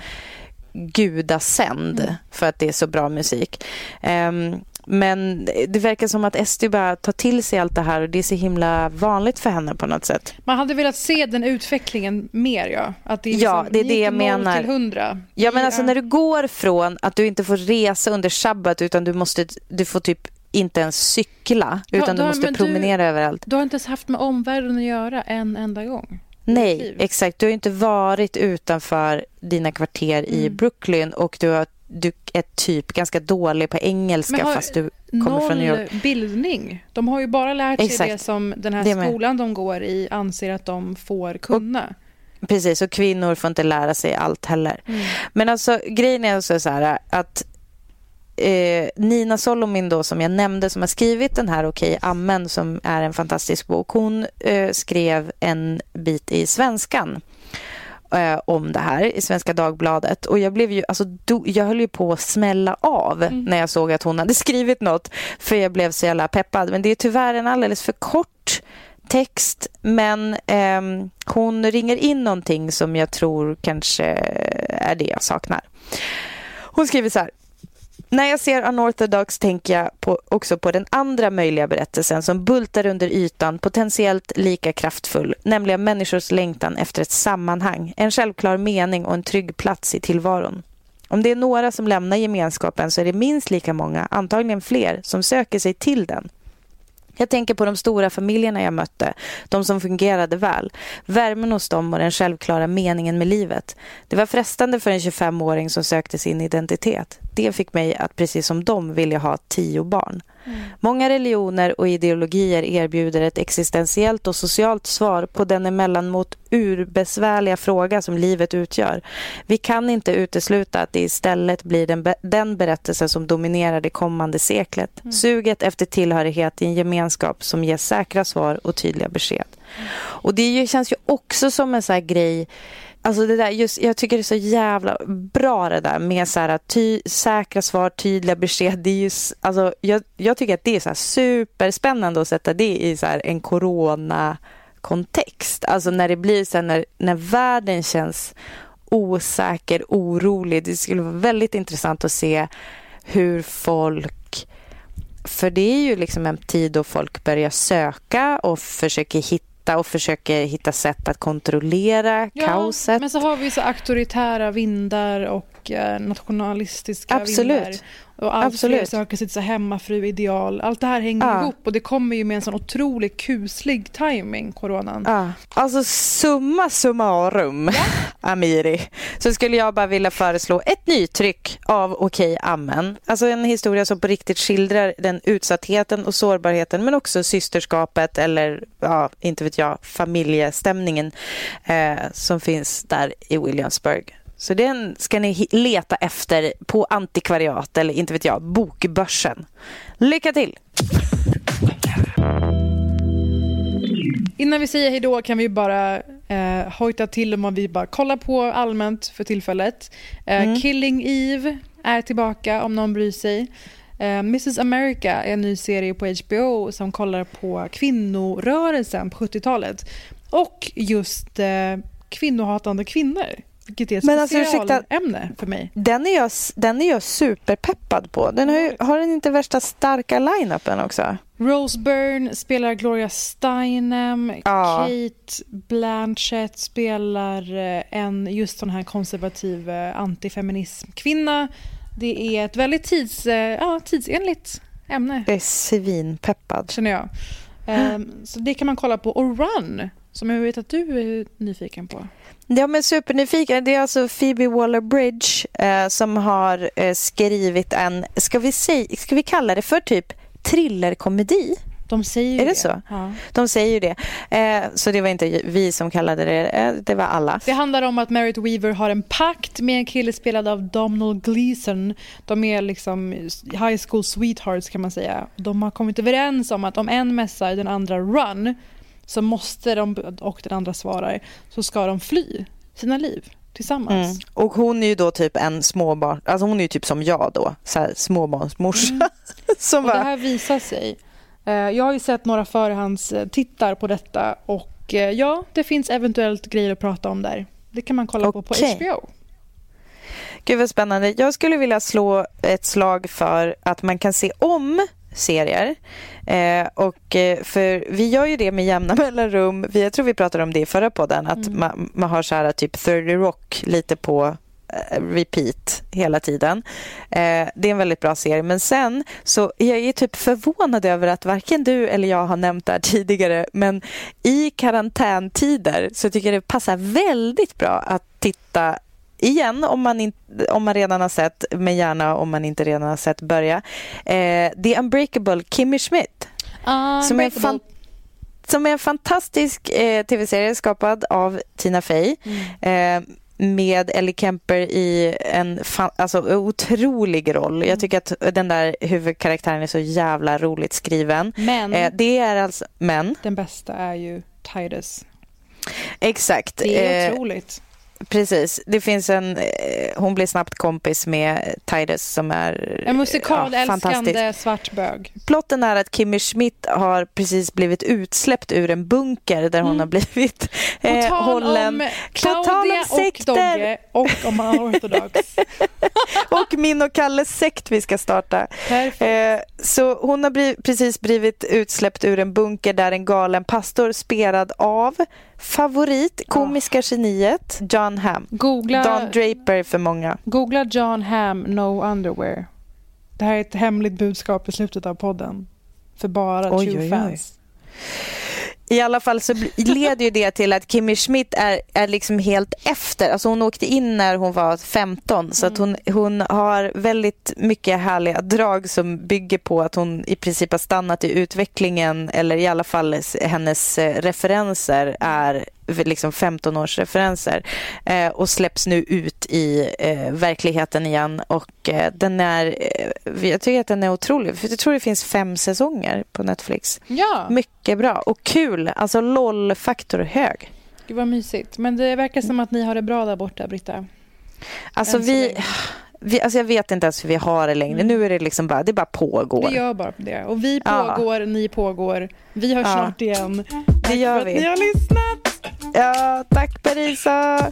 Speaker 2: gudasänd för att det är så bra musik. Ehm, men det verkar som att Esty bara tar till sig allt det här och det är så himla vanligt för henne på något sätt.
Speaker 1: Man hade velat se den utvecklingen mer, ja. Att det är
Speaker 2: Ja,
Speaker 1: liksom,
Speaker 2: det är det jag menar.
Speaker 1: till 100.
Speaker 2: Ja, men alltså när du går från att du inte får resa under sabbat utan du måste, du får typ inte ens cykla
Speaker 1: Ja,
Speaker 2: utan
Speaker 1: då-
Speaker 2: du måste
Speaker 1: men du-
Speaker 2: promenera överallt.
Speaker 1: Du har inte ens haft med omvärlden att göra en enda gång.
Speaker 2: Nej, exakt. Du har inte varit utanför dina kvarter i
Speaker 1: Mm.
Speaker 2: Brooklyn och du, har, du är typ ganska dålig på engelska
Speaker 1: har
Speaker 2: fast du kommer
Speaker 1: noll
Speaker 2: från New York.
Speaker 1: bildning. De har ju bara lärt sig
Speaker 2: Exakt.
Speaker 1: det som den här
Speaker 2: Det
Speaker 1: skolan de går i anser att de får kunna.
Speaker 2: Precis, och kvinnor får inte lära sig allt heller. Men alltså grejen är också så här att eh, Nina Solomin då som jag nämnde som har skrivit den här Okej Amen som är en fantastisk bok. Hon eh, skrev en bit i Svenskan eh, om det här i Svenska Dagbladet. Och jag blev ju alltså do, jag höll ju på att smälla av när jag såg att hon hade <laughs> skrivit något för jag blev så jävla peppad. Men det är tyvärr en alldeles för kort text men ehm, hon ringer in någonting som jag tror kanske är det jag saknar. Hon skriver så här när jag ser Unorthodox tänker jag på, också på den andra möjliga berättelsen som bultar under ytan, potentiellt lika kraftfull, nämligen människors längtan efter ett sammanhang, en självklar mening och en trygg plats i tillvaron. Om det är några som lämnar gemenskapen så är det minst lika många, antagligen fler, som söker sig till den. Jag tänker på de stora familjerna jag mötte, de som fungerade väl. Värmen hos dem och den självklara meningen med livet. Det var frestande för en 25-åring som sökte sin identitet. Det fick mig att precis som dem vilja ha tio barn. Många religioner och ideologier erbjuder ett existentiellt och socialt svar på den emellanåt urbesvärliga fråga som livet utgör. Vi kan inte utesluta att det istället blir den, be- den berättelse som dominerar det kommande seklet. Suget efter tillhörighet i en gemenskap som ger säkra svar och tydliga besked. Och det känns ju också som en sån här grej Alltså det där, just, jag tycker det är så jävla bra det där med så här, ty, säkra svar, tydliga besked. Det är ju, alltså, jag, jag tycker att det är så här superspännande att sätta det i så här en corona-kontext. Alltså när det blir så här, när, när världen känns osäker, orolig. Det skulle vara väldigt intressant att se hur folk för det är ju liksom en tid då folk börjar söka och försöker hitta sitta och försöker hitta sätt att kontrollera
Speaker 1: Ja,
Speaker 2: kaoset.
Speaker 1: Men så har vi så auktoritära vindar och eh, nationalistiska
Speaker 2: Absolut.
Speaker 1: vindar. Och allt fler
Speaker 2: Absolut.
Speaker 1: söker sitt hemmafru-ideal. Allt det här hänger
Speaker 2: Ja.
Speaker 1: ihop och det kommer ju med en sån otroligt kuslig timing, coronan.
Speaker 2: Ja, alltså summa summarum, <laughs> Amiri, så skulle jag bara vilja föreslå ett nytryck av Okej Amen. Alltså en historia som på riktigt skildrar den utsattheten och sårbarheten men också systerskapet eller, ja, inte vet jag, familjestämningen eh, som finns där i Williamsburg. Så den ska ni leta efter på antikvariat eller inte vet jag, bokbörsen. Lycka till!
Speaker 1: Innan vi säger hej då kan vi bara eh, hojta till om vi bara kollar på allmänt för tillfället. Eh,
Speaker 2: Mm.
Speaker 1: Killing Eve är tillbaka om någon bryr sig. Eh, Mrs America är en ny serie på HBO som kollar på kvinnorörelsen på 70-talet. Och just eh, kvinnohatande kvinnor, vilket är ett
Speaker 2: Men alltså,
Speaker 1: specialämne för mig.
Speaker 2: Den är jag, den är jag superpeppad på. Den har, ju, har den inte värsta starka line-upen också?
Speaker 1: Rose Byrne spelar Gloria Steinem. Kate Blanchett spelar eh, en just sån här konservativ eh, antifeminismkvinna. Det är ett väldigt tids, eh, ja, tidsenligt ämne.
Speaker 2: Jag är svinpeppad.
Speaker 1: Känner jag. Ehm, så det kan man kolla på. Och Run, som jag vet att du är nyfiken på.
Speaker 2: Ja, men supernyfiken. Det är alltså Phoebe Waller-Bridge eh, som har eh, skrivit en, ska vi, säga, ska vi kalla det för typ thrillerkomedi?
Speaker 1: De säger ju
Speaker 2: Är det,
Speaker 1: det.
Speaker 2: så?
Speaker 1: Ja.
Speaker 2: De säger ju det. Eh, så det var inte vi som kallade det, eh, det var alla.
Speaker 1: Det handlar om att Merritt Weaver har en pakt med en kille spelad av Domhnall Gleeson. De är liksom high school sweethearts kan man säga. De har kommit överens om att om en messar den andra run så måste de, och den andra svarar, så ska de fly sina liv tillsammans.
Speaker 2: Mm. Och hon är ju då typ en småbarn, alltså hon är ju typ som jag då, så här småbarnsmorsa. <laughs> som
Speaker 1: Och det
Speaker 2: bara,
Speaker 1: här visar sig. Eh, Jag har ju sett några förhandstittar på detta och eh, ja, det finns eventuellt grejer att prata om där. Det kan man kolla på på
Speaker 2: Okej.
Speaker 1: HBO.
Speaker 2: Gud vad spännande. Jag skulle vilja slå ett slag för att man kan se om serier. Eh, och eh, för vi gör ju det med jämna <laughs> mellanrum. Vi, jag tror vi pratade om det i förra podden. Att
Speaker 1: Mm.
Speaker 2: man, man har så här typ 30 Rock lite på eh, repeat hela tiden. Eh, det är en väldigt bra serie. Men sen så jag är typ förvånad över att varken du eller jag har nämnt det här tidigare. Men i karantäntider så tycker jag det passar väldigt bra att titta igen om man, in, om man redan har sett, men gärna om man inte redan har sett börja. Eh, The Unbreakable Kimmy Schmidt. Som är, en fan, som är en fantastisk eh, tv-serie skapad av Tina Fey. Eh, med Ellie Kemper i en fan, alltså, otrolig roll. Jag tycker att den där huvudkaraktären är så jävla roligt skriven.
Speaker 1: Men-
Speaker 2: Eh, det är alltså... Men?
Speaker 1: Den bästa är ju Titus.
Speaker 2: Exakt.
Speaker 1: Det är
Speaker 2: Eh,
Speaker 1: otroligt.
Speaker 2: Precis. Det finns en... Eh, hon blir snabbt kompis med Titus som är
Speaker 1: En musikalälskande
Speaker 2: fantastisk.
Speaker 1: svart bög.
Speaker 2: Plotten är att Kimmy Schmidt har precis blivit utsläppt ur en bunker där hon har blivit eh, hållen.
Speaker 1: om
Speaker 2: På tal
Speaker 1: Claudia
Speaker 2: om
Speaker 1: och
Speaker 2: sekter.
Speaker 1: Dogge och om unortodox. <laughs>
Speaker 2: och min och Kalles sekt vi ska starta. Eh, så hon har precis blivit utsläppt ur en bunker där en galen pastor spelad av favorit, komiska geniet John Hamm.
Speaker 1: Googla-
Speaker 2: Don Draper för många.
Speaker 1: Googla John Hamm No Underwear. Det här är ett hemligt budskap i slutet av podden. För bara
Speaker 2: Oj,
Speaker 1: true
Speaker 2: oj, oj.
Speaker 1: fans.
Speaker 2: I alla fall så leder ju det till att Kimmy Schmidt är, är liksom helt efter. Alltså hon åkte in när hon var 15 så att hon, hon har väldigt mycket härliga drag som bygger på att hon i princip har stannat i utvecklingen eller i alla fall hennes eh, referenser är liksom 15 års referenser eh, och släpps nu ut i eh, verkligheten igen och eh, den är, eh, jag tycker att den är otrolig för jag tror det finns fem säsonger på Netflix.
Speaker 1: Ja.
Speaker 2: Mycket bra och kul. Alltså LOL-faktor hög.
Speaker 1: Gud vad mysigt. Men det verkar som att ni har det bra där borta, Britta.
Speaker 2: Alltså vi, vi, alltså jag vet inte ens hur vi har det längre. Nu är det liksom bara, det bara pågår.
Speaker 1: Vi gör bara det. Och vi
Speaker 2: Ja.
Speaker 1: pågår, ni pågår. Vi hörs
Speaker 2: Ja.
Speaker 1: snart igen.
Speaker 2: Det gör
Speaker 1: för
Speaker 2: vi.
Speaker 1: att ni har lyssnat.
Speaker 2: Ja, tack Parisa.